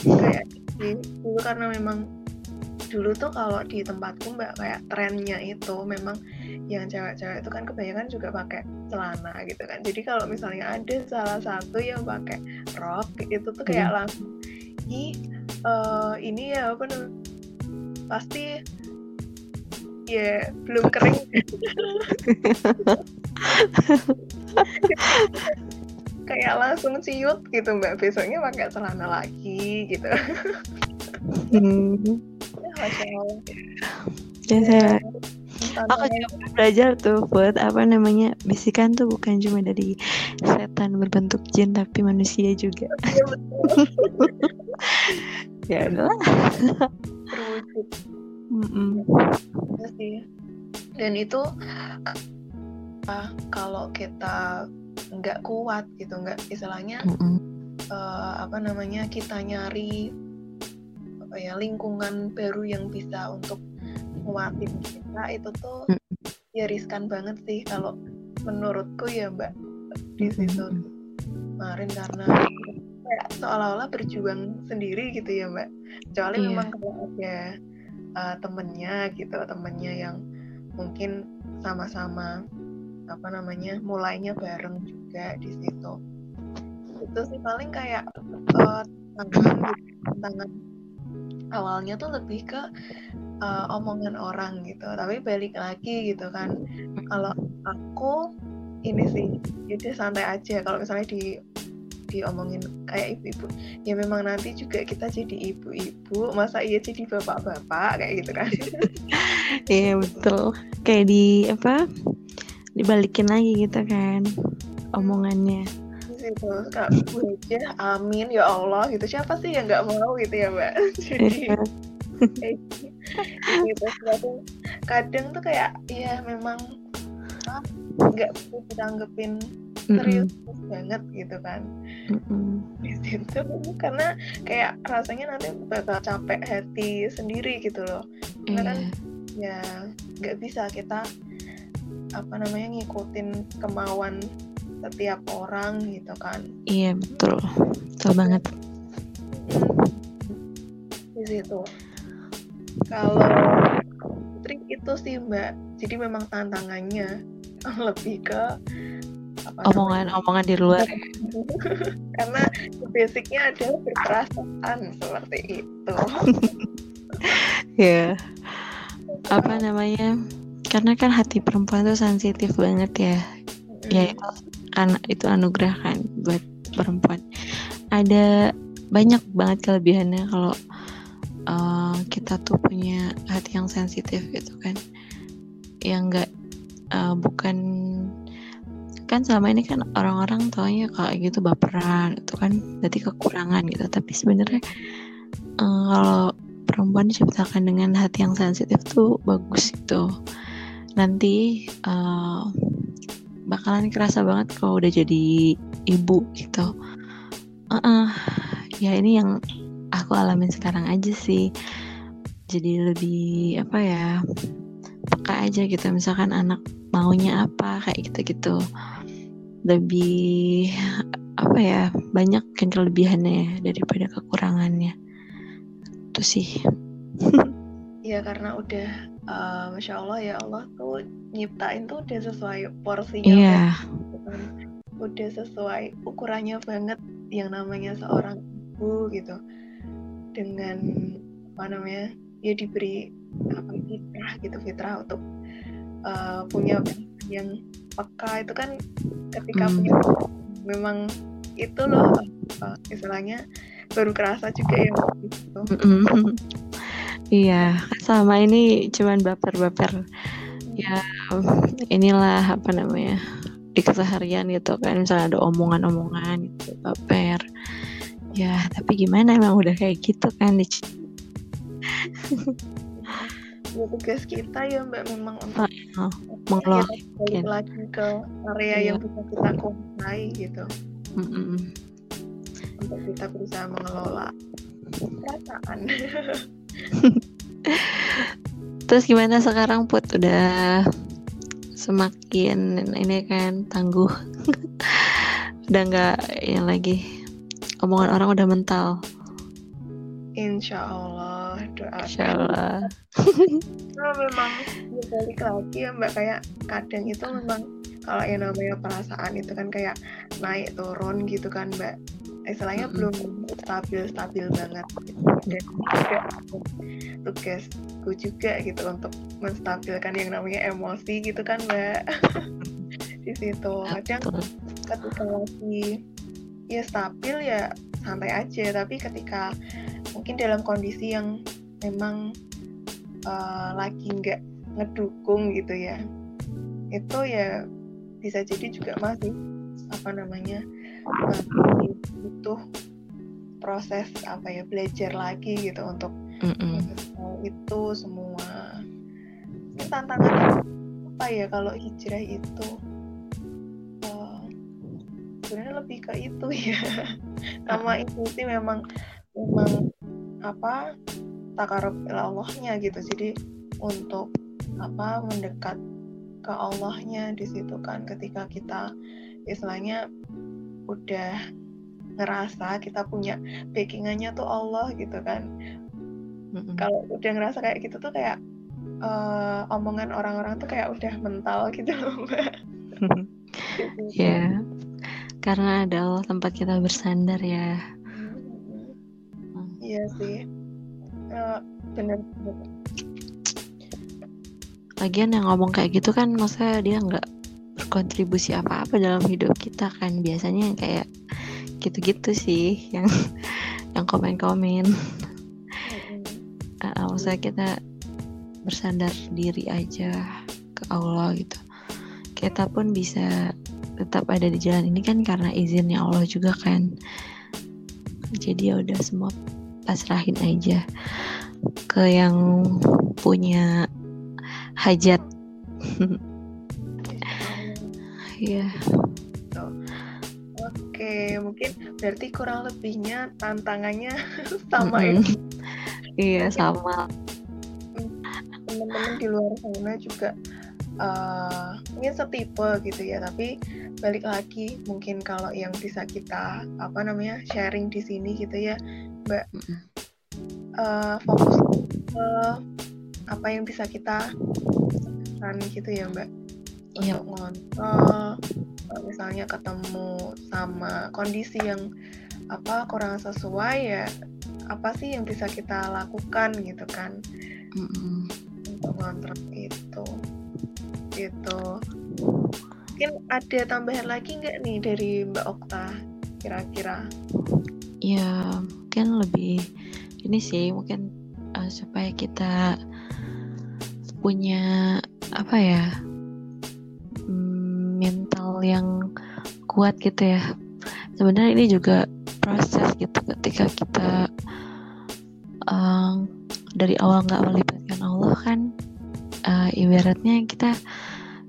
Kayak dulu karena memang dulu tuh kalau di tempatku mbak kayak trennya itu memang yang cewek-cewek itu kan kebanyakan juga pakai celana gitu kan. Jadi kalau misalnya ada salah satu yang pakai rok itu tuh kayak langsung ih eh, ini ya apa namanya pasti ya belum kering. <laughs> Kayak langsung ciut gitu mbak. Besoknya pakai celana lagi gitu <laughs> hmm. Ya, Masya Allah. ya saya aku juga belajar tuh buat apa namanya bisikan tuh bukan cuma dari setan berbentuk jin tapi manusia juga Iya, <laughs> ya udahlah terwujud sih dan itu ah, kalau kita nggak kuat gitu nggak istilahnya Mm-mm. eh, apa namanya kita nyari apa ya lingkungan baru yang bisa untuk nguatin kita itu tuh Mm. ya riskan banget sih kalau menurutku ya mbak di situ kemarin karena kayak seolah-olah berjuang sendiri gitu ya mbak kecuali Iya. memang kalau ada uh, temennya gitu temennya yang mungkin sama-sama apa namanya mulainya bareng juga di situ itu sih paling kayak uh, tantangan gitu. tantangan awalnya tuh lebih ke uh, omongan orang gitu tapi balik lagi gitu kan kalau aku ini sih jadi santai aja kalau misalnya di diomongin kayak ibu-ibu ya memang nanti juga kita jadi ibu-ibu masa iya jadi bapak-bapak kayak gitu kan <laughs> Iya betul. Kayak di apa? Dibalikin lagi gitu kan omongannya. Di situ kak gue aja amin ya Allah gitu. Siapa sih yang nggak mau gitu ya mbak? <laughs> Jadi Iya. gitu. Kadang, kadang tuh kayak ya memang ah, nggak bisa ditanggepin serius banget gitu kan. Di situ <laughs> karena kayak rasanya nanti bakal capek hati sendiri gitu loh. Karena kan Iya. ya nggak bisa kita apa namanya ngikutin kemauan setiap orang gitu kan Iya betul. Betul banget. di situ kalau Putri itu sih mbak jadi memang tantangannya <laughs> lebih ke Omongan-omongan di luar. <laughs> karena basicnya adalah berperasaan seperti itu <laughs> Ya. Apa namanya? Karena kan hati perempuan tuh sensitif banget ya. Ya itu karena itu anugerah kan buat perempuan. Ada banyak banget kelebihannya kalau uh, kita tuh punya hati yang sensitif gitu kan. Yang enggak uh, bukan kan selama ini kan orang-orang taunya kayak gitu baperan itu kan berarti kekurangan gitu tapi sebenarnya uh, kalau perempuan diciptakan dengan hati yang sensitif tuh bagus gitu nanti uh, bakalan kerasa banget kalau udah jadi ibu gitu. Uh-uh. ya ini yang aku alamin sekarang aja sih. Jadi lebih apa ya peka aja gitu. Misalkan anak maunya apa kayak gitu-gitu. Lebih apa ya banyak kan kelebihannya daripada kekurangannya. Itu sih. Ya karena udah uh, masya Allah ya Allah tuh nyiptain tuh udah sesuai porsinya iya gitu kan. udah sesuai ukurannya banget yang namanya seorang ibu gitu dengan apa namanya ya diberi apa fitrah gitu fitrah untuk uh, punya yang peka itu kan ketika Hmm. punya memang itu loh apa, istilahnya baru kerasa juga ya gitu Mm-mm. Iya sama ini cuman baper-baper. Ya inilah apa namanya di keseharian gitu kan misalnya ada omongan-omongan gitu baper. Ya tapi gimana emang udah kayak gitu kan di <laughs> ya tugas kita ya mbak memang untuk mengelola balik lagi ke area Iya. yang bisa kita kuasai gitu. Mm-mm. untuk kita berusaha mengelola perasaan <laughs> <laughs> terus gimana sekarang put? Udah semakin ini kan tangguh. <laughs> Udah nggak yang lagi. Omongan orang udah mental. Insya Allah doa Insya Allah. Nah, memang balik lagi ya mbak kayak kadang itu memang kalau yang namanya perasaan itu kan kayak naik turun gitu kan mbak. Istilahnya Mm-mm. belum stabil stabil banget. Gitu. dan juga tugasku juga gitu untuk menstabilkan yang namanya emosi gitu kan mbak. <laughs> Di situ. Kadang ketika lagi ya stabil ya santai aja. Tapi ketika mungkin dalam kondisi yang memang eh, lagi nggak ngedukung gitu ya itu ya bisa jadi juga masih apa namanya masih butuh proses apa ya belajar lagi gitu untuk Mm-mm. mengenal itu semua ini tantangannya apa ya kalau hijrah itu Eh, sebenarnya lebih ke itu ya. <laughs> Sama itu sih memang memang apa takarub Allahnya gitu. Jadi untuk apa mendekat ke Allahnya di situ kan ketika kita istilahnya udah ngerasa kita punya backingannya tuh Allah gitu kan. Mm-mm. kalau udah ngerasa kayak gitu tuh kayak eh, omongan orang-orang tuh kayak udah mental <laughs> gitu loh mbak. <laughs> Ya karena ada Allah tempat kita bersandar ya. Hmm, iya sih. Eh, bener bener lagian yang ngomong kayak gitu kan maksudnya dia nggak berkontribusi apa-apa dalam hidup kita kan. Biasanya yang kayak gitu-gitu sih yang yang komen-komen. Uh, maksudnya kita bersandar diri aja ke Allah gitu. Kita pun bisa tetap ada di jalan ini kan karena izinnya Allah juga kan. Jadi ya udah semua pasrahin aja ke yang punya hajat. Ya Oke, mungkin berarti kurang lebihnya tantangannya <laughs> sama ya. Mm-mm. iya sama. Teman-teman di luar sana juga eh, mungkin setipe gitu ya, tapi balik lagi mungkin kalau yang bisa kita apa namanya sharing di sini gitu ya, Mbak. Eh, fokus ke apa yang bisa kita lakukan gitu ya, Mbak. Iya. Untuk ngontrol misalnya ketemu sama kondisi yang apa kurang sesuai ya apa sih yang bisa kita lakukan gitu kan Mm-mm. untuk ngontrol itu gitu mungkin ada tambahan lagi nggak nih dari Mbak Okta kira-kira ya mungkin lebih ini sih mungkin uh, supaya kita punya apa ya mm, mental yang kuat gitu ya. Sebenarnya ini juga proses gitu ketika kita um, dari awal nggak melibatkan Allah kan uh, ibaratnya kita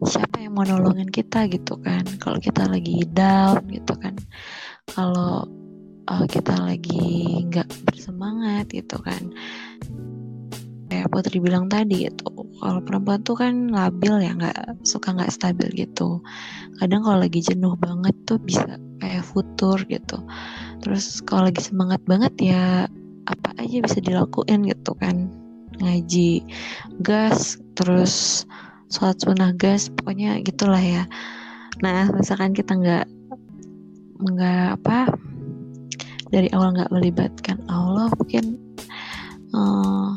siapa yang mau nolongin kita gitu kan. Kalau kita lagi down gitu kan. Kalau uh, kita lagi nggak bersemangat gitu kan. Kayak Putri bilang tadi gitu kalau perempuan tuh kan labil ya nggak suka nggak stabil gitu. Kadang kalau lagi jenuh banget tuh bisa kayak futur gitu. Terus kalau lagi semangat banget ya apa aja bisa dilakuin gitu kan. Ngaji gas terus sholat sunnah gas pokoknya gitulah ya. Nah misalkan kita nggak nggak apa dari awal nggak melibatkan Allah mungkin eh,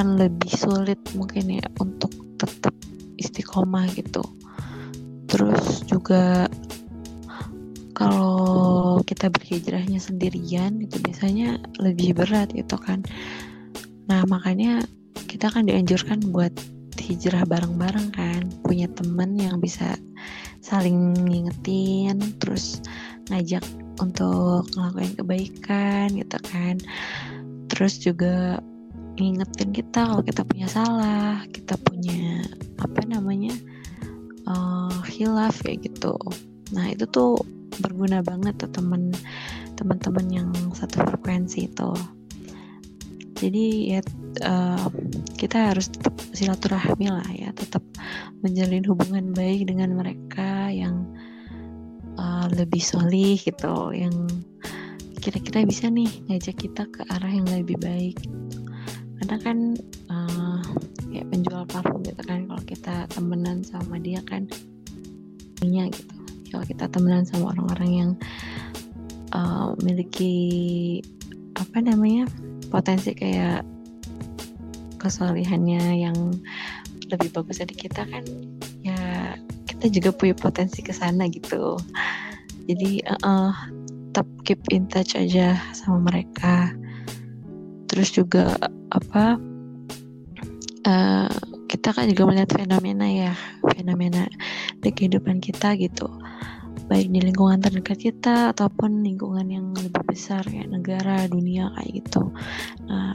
akan lebih sulit mungkin ya untuk tetap istiqomah gitu. Terus juga kalau kita berhijrahnya sendirian itu biasanya lebih berat gitu kan. Nah makanya kita kan dianjurkan buat hijrah bareng-bareng kan. Punya temen yang bisa saling ngingetin terus ngajak untuk ngelakuin kebaikan gitu kan. Terus juga ngingetin kita kalau kita punya salah kita punya apa namanya uh, hilaf ya gitu. Nah itu tuh berguna banget tuh temen teman-teman yang satu frekuensi itu. Jadi ya uh, kita harus tetap silaturahmi lah ya tetap menjalin hubungan baik dengan mereka yang uh, lebih solih gitu yang kira-kira bisa nih ngajak kita ke arah yang lebih baik karena kan uh, kayak penjual parfum gitu kan kalau kita temenan sama dia kan punya gitu. Kalau kita temenan sama orang-orang yang uh, memiliki apa namanya potensi kayak kesalihannya yang lebih bagus dari kita kan ya kita juga punya potensi ke sana gitu. Jadi uh, uh, tetap keep in touch aja sama mereka. Terus juga apa uh, kita kan juga melihat fenomena ya fenomena di kehidupan kita gitu. Baik di lingkungan terdekat kita ataupun lingkungan yang lebih besar kayak negara dunia kayak gitu. Nah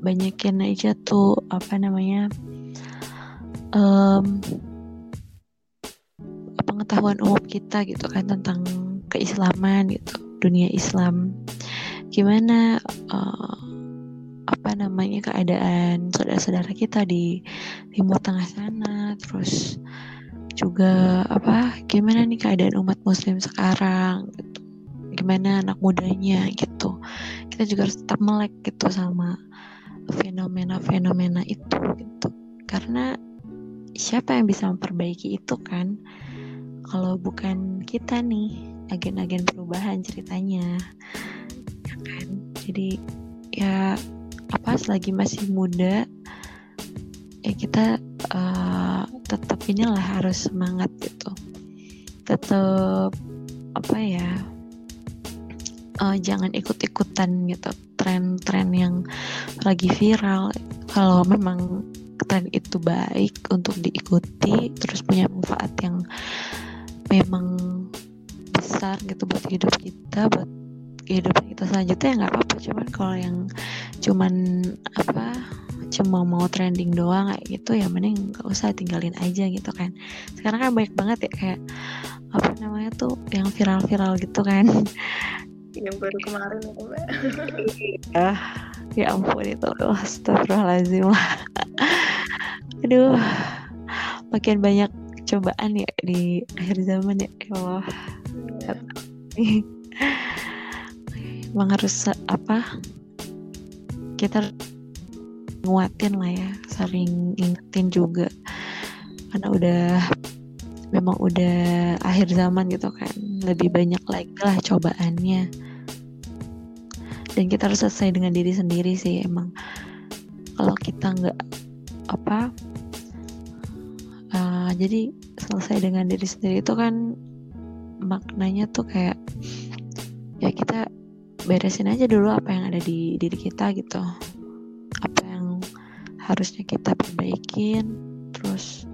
banyakin aja tuh apa namanya um, pengetahuan umum kita gitu kan tentang keislaman gitu dunia Islam. Gimana uh, apa namanya keadaan saudara-saudara kita di Timur Tengah sana. Terus juga apa gimana nih keadaan umat muslim sekarang? Gitu gimana anak mudanya gitu. Kita juga harus tetap melek gitu sama fenomena-fenomena itu gitu. Karena siapa yang bisa memperbaiki itu kan? Kalau bukan kita nih agen-agen perubahan ceritanya. Ya kan? Jadi ya apa selagi masih muda ya kita uh, tetap inilah harus semangat gitu. Tetap apa ya uh, jangan ikut-ikutan gitu tren-tren yang lagi viral. Kalau memang tren itu baik untuk diikuti terus punya manfaat yang memang besar gitu buat hidup kita buat kehidupan kita selanjutnya ya nggak apa-apa. Cuman kalau yang cuman apa cuma mau trending doang kayak gitu ya mending nggak usah tinggalin aja gitu kan. Sekarang kan banyak banget ya kayak apa namanya tuh yang viral-viral gitu kan. <laughs> Yang baru kemarin itu mbak. <laughs> Ah ya ampun itu astagfirullahaladzim. Lah <laughs> aduh makin banyak cobaan ya di akhir zaman ya ya Allah. Iya. Emang harus apa kita nguatin lah ya sering ingetin juga. Karena udah memang udah akhir zaman gitu kan. Lebih banyak lagi lah cobaannya. Dan kita harus selesai dengan diri sendiri sih emang. Kalau kita nggak apa uh, jadi selesai dengan diri sendiri itu kan maknanya tuh kayak ya kita beresin aja dulu apa yang ada di diri kita gitu. Apa yang harusnya kita perbaikin terus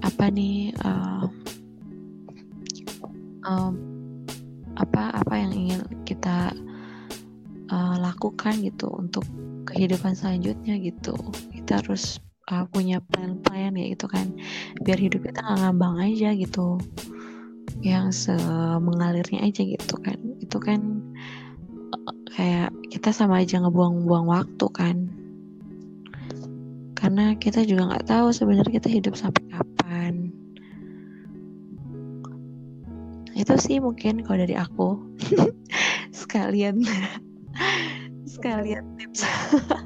apa nih uh, um, apa apa yang ingin kita uh, lakukan gitu untuk kehidupan selanjutnya gitu. Kita harus uh, punya plan-plan ya gitu kan. Biar hidup kita nggak ngambang aja gitu. Yang semengalirnya aja gitu kan. Itu kan kayak kita sama aja ngebuang-buang waktu kan. Karena kita juga nggak tahu sebenarnya kita hidup sampai kapan. Itu sih mungkin kalau dari aku. <laughs> Sekalian. <laughs> Sekalian tips.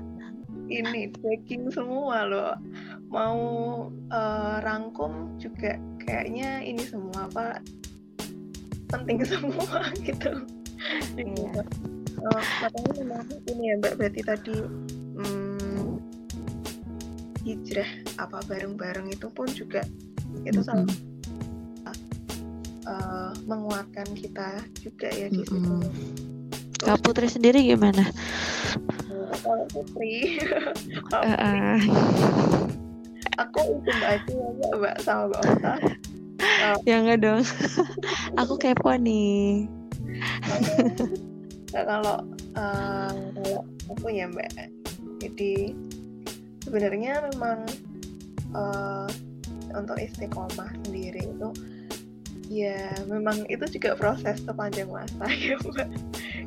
<laughs> Ini baking semua loh. Mau uh, rangkum juga kayaknya ini semua apa penting semua gitu. Iya uh, katanya memang ini ya mbak berarti tadi hmm, hijrah apa bareng-bareng itu pun juga itu mm -hmm. salah uh, menguatkan kita juga ya di mm -hmm. situ. Kak Putri sendiri gimana? kalau Putri <laughs> Uh, Putri uh, aku itu aja ya mbak sama mbak Ota uh, ya enggak dong. <laughs> Aku kepo nih. Nah, kalau uh, kalau aku ya mbak? Jadi sebenarnya memang uh, untuk istiqomah sendiri itu ya memang itu juga proses sepanjang masa <laughs> ya mbak.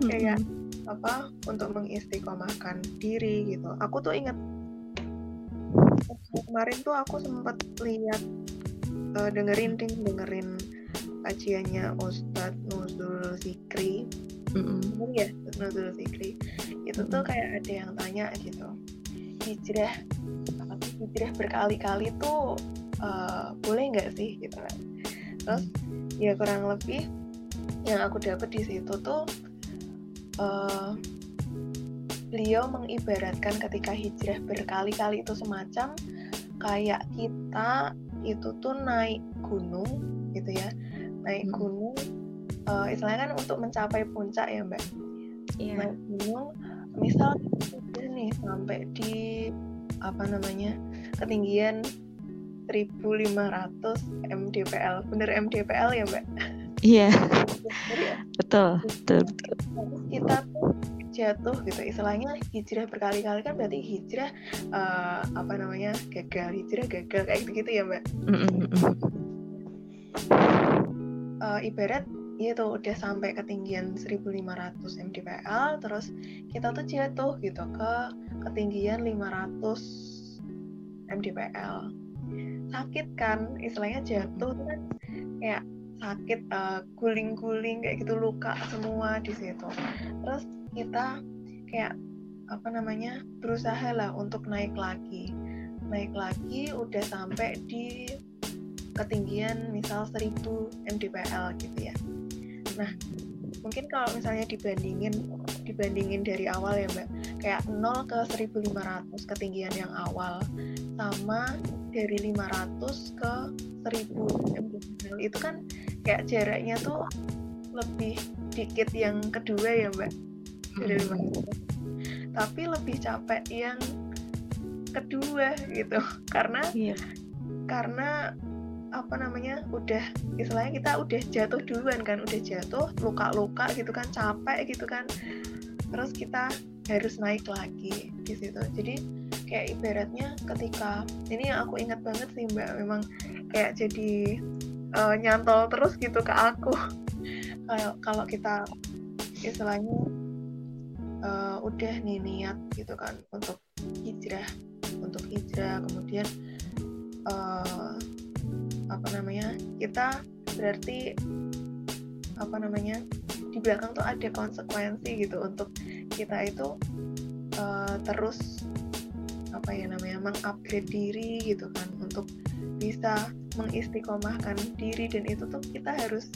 Kayak apa untuk mengistiqomahkan diri gitu. Aku tuh inget kemarin tuh aku sempat lihat uh, dengerin ding dengerin kajiannya Ustadz Nuzul Zikri. Bener ya Nuzul Zikri itu tuh kayak ada yang tanya gitu hijrah apa hijrah berkali-kali tuh uh, boleh nggak sih? Gitu kan. Terus ya kurang lebih yang aku dapat di situ tuh uh, beliau mengibaratkan ketika hijrah berkali-kali itu semacam kayak kita itu tuh naik gunung gitu ya naik Hmm. gunung uh, istilahnya kan untuk mencapai puncak ya mbak Iya. naik gunung misal udah nih sampai di apa namanya ketinggian 1500 mdpl bener mdpl ya mbak Iya, ya? betul, betul, betul. kita tuh jatuh gitu istilahnya hijrah berkali-kali kan berarti hijrah eh, apa namanya gagal hijrah gagal kayak gitu gitu ya mbak Mm-mm, mm-mm. Eh, ibarat tuh udah sampai ketinggian 1500 mdpl terus kita tuh jatuh gitu ke ketinggian 500 mdpl sakit kan? Istilahnya jatuh tuh kan kayak sakit eh, guling-guling kayak gitu luka semua di situ. Terus kita kayak apa namanya berusaha lah untuk naik lagi. Naik lagi udah sampai di ketinggian misal 1000 mdpl gitu ya. Nah mungkin kalau misalnya dibandingin dibandingin dari awal ya mbak kayak 0 ke 1500 ketinggian yang awal sama dari 500 ke 1000 mdpl itu kan kayak jaraknya tuh lebih dikit yang kedua ya mbak dari 500 tapi lebih capek yang kedua gitu <laughs> karena Iya. karena apa namanya udah istilahnya kita udah jatuh duluan kan udah jatuh luka-luka gitu kan capek gitu kan. Terus kita harus naik lagi di situ. Jadi kayak ibaratnya ketika ini yang aku ingat banget sih mbak memang kayak jadi eh, nyantol terus gitu ke aku. <laughs> Kalau kalau kita istilahnya eh, udah nih niat gitu kan untuk hijrah untuk hijrah. Kemudian eh, apa namanya kita berarti apa namanya di belakang tuh ada konsekuensi gitu untuk kita itu eh, terus apa ya namanya mengupgrade diri gitu kan untuk bisa mengistiqomahkan diri dan itu tuh kita harus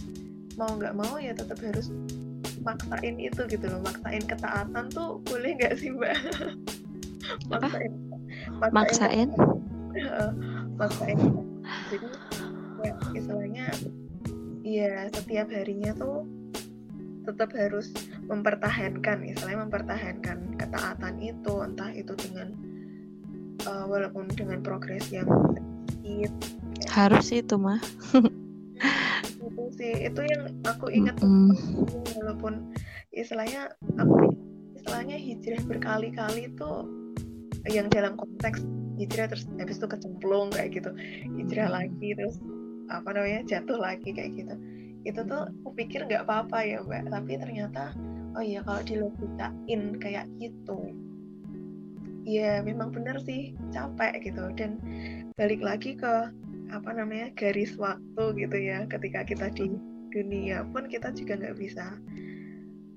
mau nggak mau ya tetap harus maksain itu gitu loh maksain ketaatan tuh boleh nggak sih mbak? Maksain Maksain? <laughs> Heeh, maksain. Jadi istilahnya ya setiap harinya tuh tetap harus mempertahankan istilahnya mempertahankan ketaatan itu entah itu dengan eh, walaupun dengan progres yang sedikit Harus itu mah. itu sih itu yang aku ingat Mm-mm. walaupun istilahnya aku istilahnya hijrah berkali-kali tuh yang dalam konteks hijrah terus habis itu kecemplung kayak gitu hijrah Hmm. lagi terus apa namanya jatuh lagi kayak gitu. Itu tuh aku pikir nggak apa-apa ya mbak. Tapi ternyata oh iya kalau dilogikain kayak gitu ya memang bener sih capek gitu. Dan balik lagi ke apa namanya garis waktu gitu ya. Ketika kita di dunia pun kita juga nggak bisa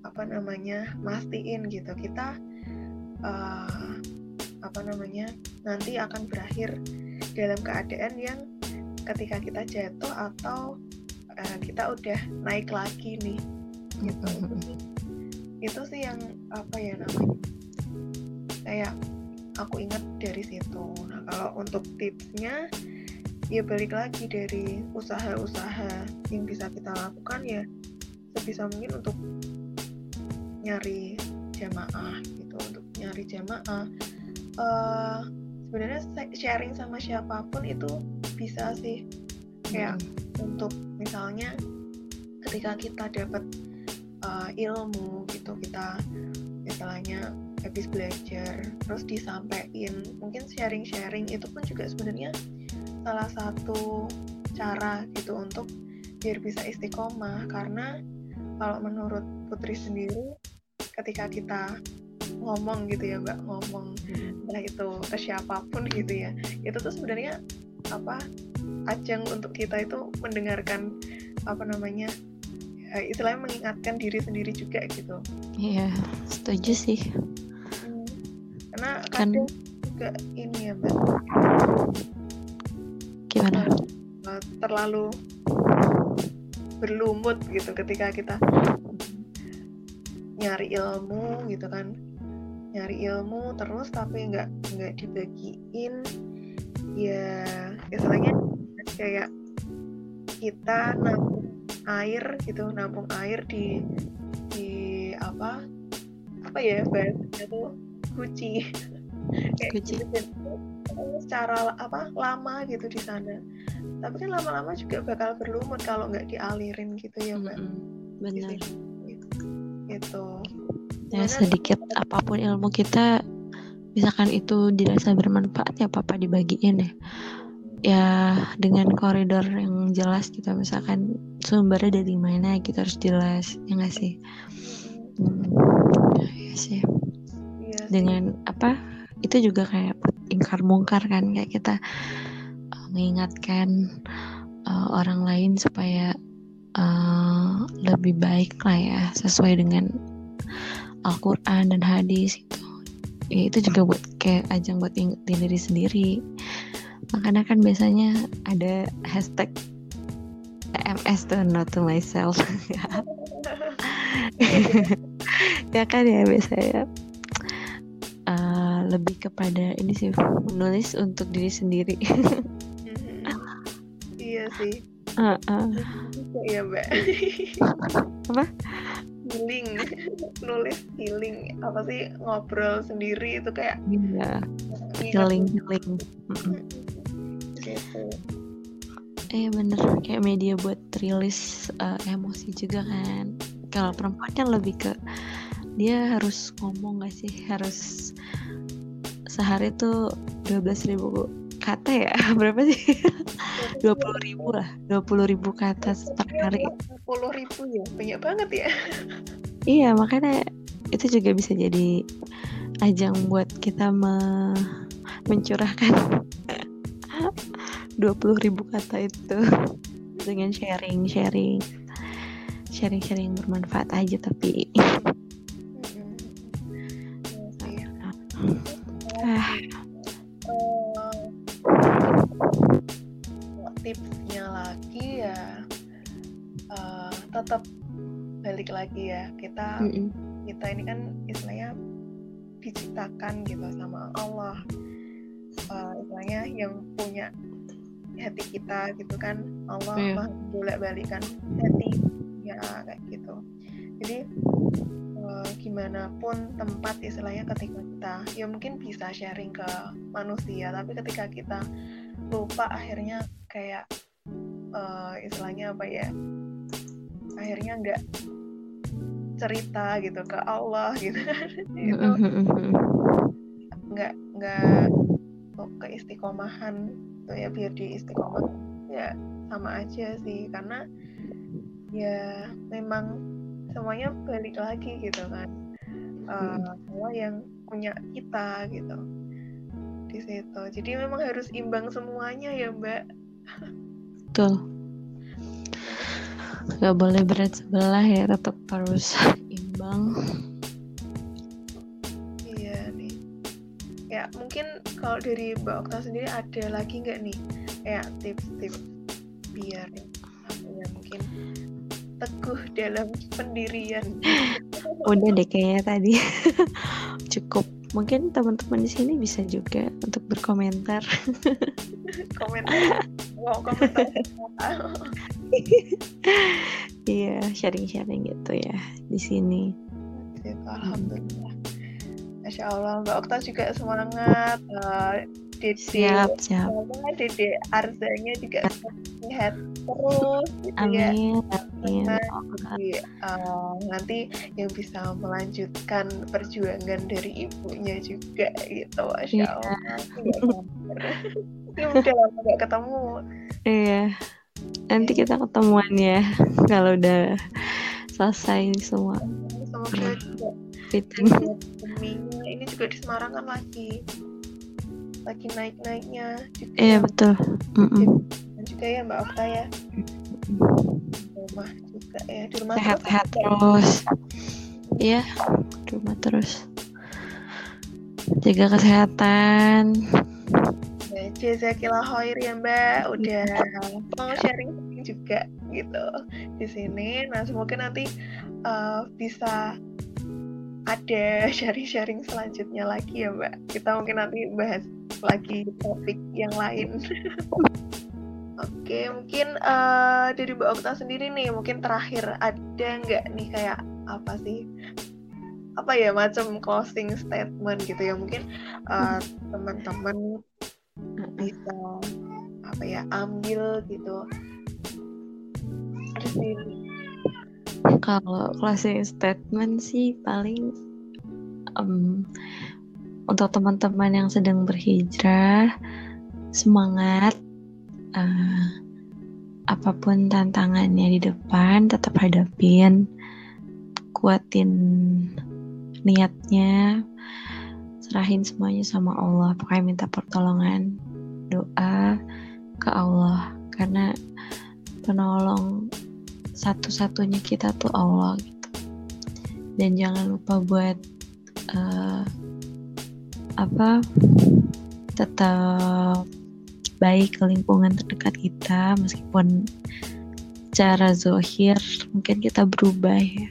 apa namanya mastiin gitu. Kita eh, apa namanya nanti akan berakhir dalam keadaan yang ketika kita jatuh atau eh, kita udah naik lagi nih gitu. Itu sih itu sih yang apa ya namanya kayak aku ingat dari situ. Nah kalau untuk tipsnya ya balik lagi dari usaha-usaha yang bisa kita lakukan ya sebisa mungkin untuk nyari jamaah gitu untuk nyari jamaah. Uh, sebenarnya sharing sama siapa pun itu bisa sih kayak hmm. untuk misalnya ketika kita dapat uh, ilmu gitu kita misalnya habis belajar terus disampaikan mungkin sharing-sharing itu pun juga sebenarnya salah satu cara gitu untuk biar bisa istiqomah karena kalau menurut Putri sendiri ketika kita ngomong gitu ya mbak. Ngomong entah itu ke siapa pun gitu ya. Itu tuh sebenarnya apa ajang untuk kita itu mendengarkan apa namanya ya, istilahnya mengingatkan diri sendiri juga gitu. Iya setuju sih. Hmm, karena kan kadang juga ini ya mbak. Gimana? Uh, terlalu berlumut gitu ketika kita nyari ilmu gitu kan nyari ilmu terus tapi nggak nggak dibagiin. Ya istilahnya kayak kita nampung air gitu nampung air di di apa apa ya bahasanya tuh kuci <laughs> kayak kuci. Gitu, secara apa lama gitu di sana. Tapi kan lama-lama juga bakal berlumut kalau nggak dialirin gitu ya mbak. Mm -hmm. benar. gitu ya sedikit apa pun ilmu kita misalkan itu dirasa bermanfaat ya papa dibagiin ya. Ya dengan koridor yang jelas gitu misalkan sumbernya dari mana kita harus jelas ya nggak sih? Hmm, ya sih. Dengan apa itu juga kayak ingkar mungkar kan kayak kita uh, mengingatkan uh, orang lain supaya uh, lebih baik lah ya sesuai dengan Al-Quran dan hadis itu ya itu juga buat kayak ajang buat ingetin diri sendiri. Makanya kan biasanya ada hashtag TMS tuh not to myself. <laughs> Ya kan ya biasanya. Uh, lebih kepada ini sih menulis untuk diri sendiri. Iya sih. Uh -uh. iya mbak. Apa healing <laughs> nulis healing apa sih ngobrol sendiri itu kayak iya. healing healing gitu. Eh bener. Kayak media buat rilis uh, emosi juga kan. Kalau perempuan kan lebih ke dia harus ngomong gak sih? Harus sehari tuh belas ribu kata ya <laughs> berapa sih? Dua puluh ribu. Lah dua puluh ribu kata per hari. dua puluh ribu ya banyak banget ya. Iya makanya itu juga bisa jadi ajang buat kita me mencurahkan <laughs> dua puluh ribu kata itu. Dengan sharing sharing sharing sharing bermanfaat aja tapi <laughs> ah tipsnya lagi ya uh, tetap balik lagi ya kita mm -mm. kita ini kan istilahnya diciptakan gitu sama Allah uh, istilahnya yang punya hati kita gitu kan Allah yeah. boleh balikan hati ya kayak gitu jadi uh, gimana pun tempat istilahnya ketika kita ya mungkin bisa sharing ke manusia tapi ketika kita lupa akhirnya kayak uh, istilahnya apa ya akhirnya nggak cerita gitu ke Allah gitu. <laughs> Itu nggak nggak ke istiqomahan tuh ya biar di istiqomah ya sama aja sih. Karena ya memang semuanya balik lagi gitu kan. Uh, semua yang punya kita gitu di situ jadi memang harus imbang semuanya ya mbak Betul. Gak boleh berat sebelah ya, tetap harus imbang. Iya nih. Ya mungkin kalau dari Mbak Okta sendiri ada lagi nggak nih kayak tips-tips biar ya mungkin teguh dalam pendirian. Udah deh kayaknya tadi <laughs> cukup mungkin teman-teman di sini bisa juga untuk berkomentar. <laughs> Komentar. Wow komentar. <laughs> Iya sharing-sharing gitu ya di sini. Alhamdulillah. Masya Allah, Mbak Okta juga semangat. Uh, Dede, siap, siap. Dede Arzanya juga sehat terus gitu ya. amin, ya. Amin. Jadi, uh, nanti yang bisa melanjutkan perjuangan dari ibunya juga gitu, Masya iya. Allah. Ini udah lama gak ketemu. Iya. Nanti iya. kita ketemuan ya <laughs> kalau udah selesai semua. Semoga juga ini juga di Semarang kan lagi lagi naik-naiknya juga. Iya betul. Mm -mm. juga ya Mbak Okta ya. Rumah juga ya di rumah sehat-sehat terus. Iya, di rumah terus. Jaga kesehatan. Ya, Jazakillah khair ya Mbak, udah mau sharing juga gitu di sini. Nah semoga nanti uh, bisa ada <laughs> sharing-sharing selanjutnya lagi ya Mbak. Kita mungkin nanti bahas lagi topik yang lain. <laughs> Oke, mungkin uh, dari Mbak Okta sendiri nih, mungkin terakhir ada nggak nih kayak apa sih? Apa ya macam closing statement gitu ya? Mungkin uh, teman-teman bisa apa ya ambil gitu. Kalau closing statement sih paling um, untuk teman-teman yang sedang berhijrah semangat uh, apa pun tantangannya di depan tetap hadapin kuatin niatnya serahin semuanya sama Allah. Pokoknya minta pertolongan doa ke Allah. Karena penolong satu-satunya kita tuh Allah gitu. Dan jangan lupa buat uh, apa tetap baik ke lingkungan terdekat kita meskipun cara zohir mungkin kita berubah ya.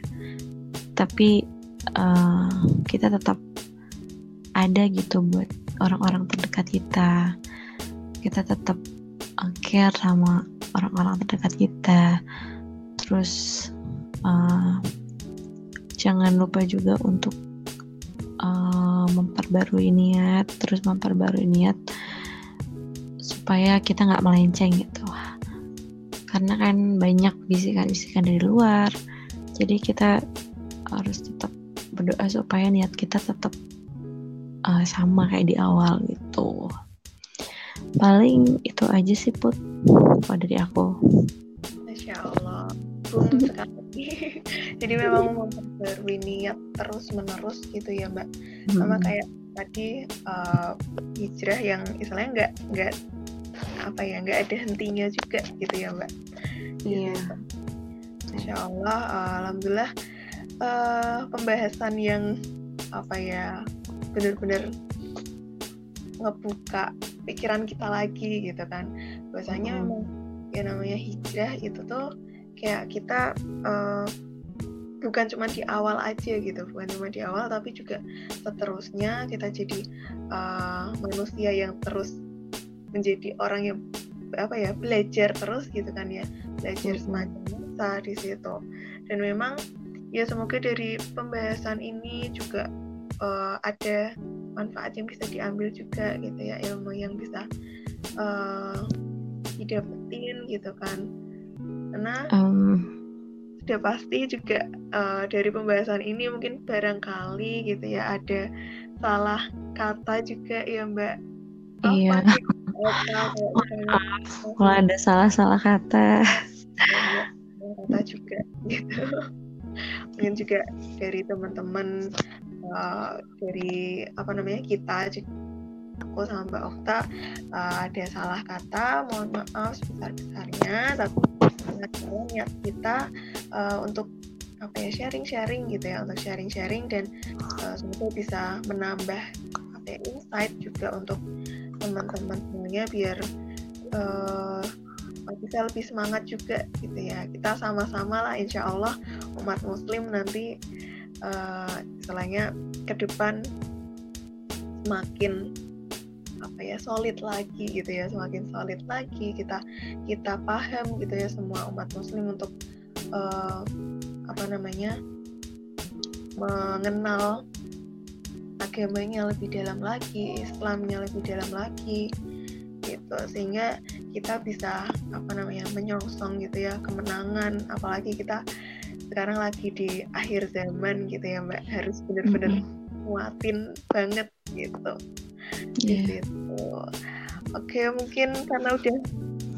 Tapi uh, kita tetap ada gitu buat orang-orang terdekat kita. Kita tetap uh, care sama orang-orang terdekat kita terus uh, jangan lupa juga untuk uh, memperbarui niat terus memperbarui niat supaya kita nggak melenceng gitu. Karena kan banyak bisikan-bisikan dari luar jadi kita harus tetap berdoa supaya niat kita tetap uh, sama kayak di awal gitu. Paling itu aja sih put dari aku. Masya Allah sekali <laughs> jadi memang memperbarui niat terus menerus gitu ya mbak hmm. sama kayak tadi uh, hijrah yang istilahnya nggak nggak apa ya nggak ada hentinya juga gitu ya mbak iya gitu. Masya Allah uh, alhamdulillah uh, pembahasan yang apa ya benar-benar ngebuka pikiran kita lagi gitu kan bahwasanya hmm. memang ya namanya hijrah itu tuh kayak kita uh, bukan cuma di awal aja gitu bukan cuma di awal tapi juga seterusnya kita jadi uh, manusia yang terus menjadi orang yang apa ya belajar terus gitu kan ya. Belajar semacam masa di situ. Dan memang ya semoga dari pembahasan ini juga uh, ada manfaat yang bisa diambil juga gitu ya ilmu yang bisa uh, didapetin gitu kan karena um, sudah pasti juga uh, dari pembahasan ini mungkin barangkali gitu ya ada salah kata juga ya Mbak. Iya. Kalau ada salah-salah kata. Kata juga gitu. Mungkin juga dari teman-teman uh, dari apa namanya kita aku sama Mbak Okta uh, ada salah kata mohon maaf sebesar besarnya tapi sangat niat kita uh, untuk apa ya sharing-sharing gitu ya untuk sharing-sharing dan uh, semoga bisa menambah apa ya, insight juga untuk teman-teman semuanya biar uh, bisa lebih semangat juga gitu ya. Kita sama-sama lah insya Allah umat muslim nanti uh, istilahnya ke depan semakin apa ya solid lagi gitu ya semakin solid lagi kita kita paham gitu ya semua umat muslim untuk uh, apa namanya mengenal agamanya lebih dalam lagi, Islamnya lebih dalam lagi gitu. Sehingga kita bisa apa namanya menyongsong gitu ya kemenangan. Apalagi kita sekarang lagi di akhir zaman gitu ya mbak. Harus benar-benar muatin banget gitu yeah. gitu. Oke mungkin karena udah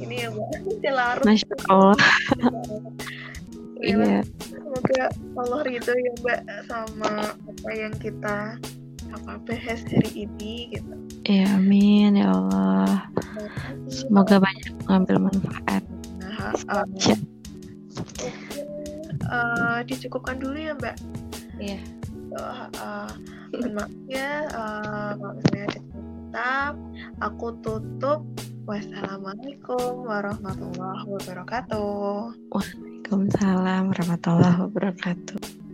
ini ya mbak. Udah larut. Masya Allah <laughs> iya. semoga Allah ridho ya mbak sama apa yang kita apa bahas hari ini gitu. Ya amin ya Allah. Semoga banyak mengambil manfaat. Nah, uh, mungkin uh, dicukupkan dulu ya mbak. Iya. Uh, uh, ya uh, ada cerita aku tutup. Wassalamualaikum warahmatullahi wabarakatuh. Waalaikumsalam warahmatullahi wabarakatuh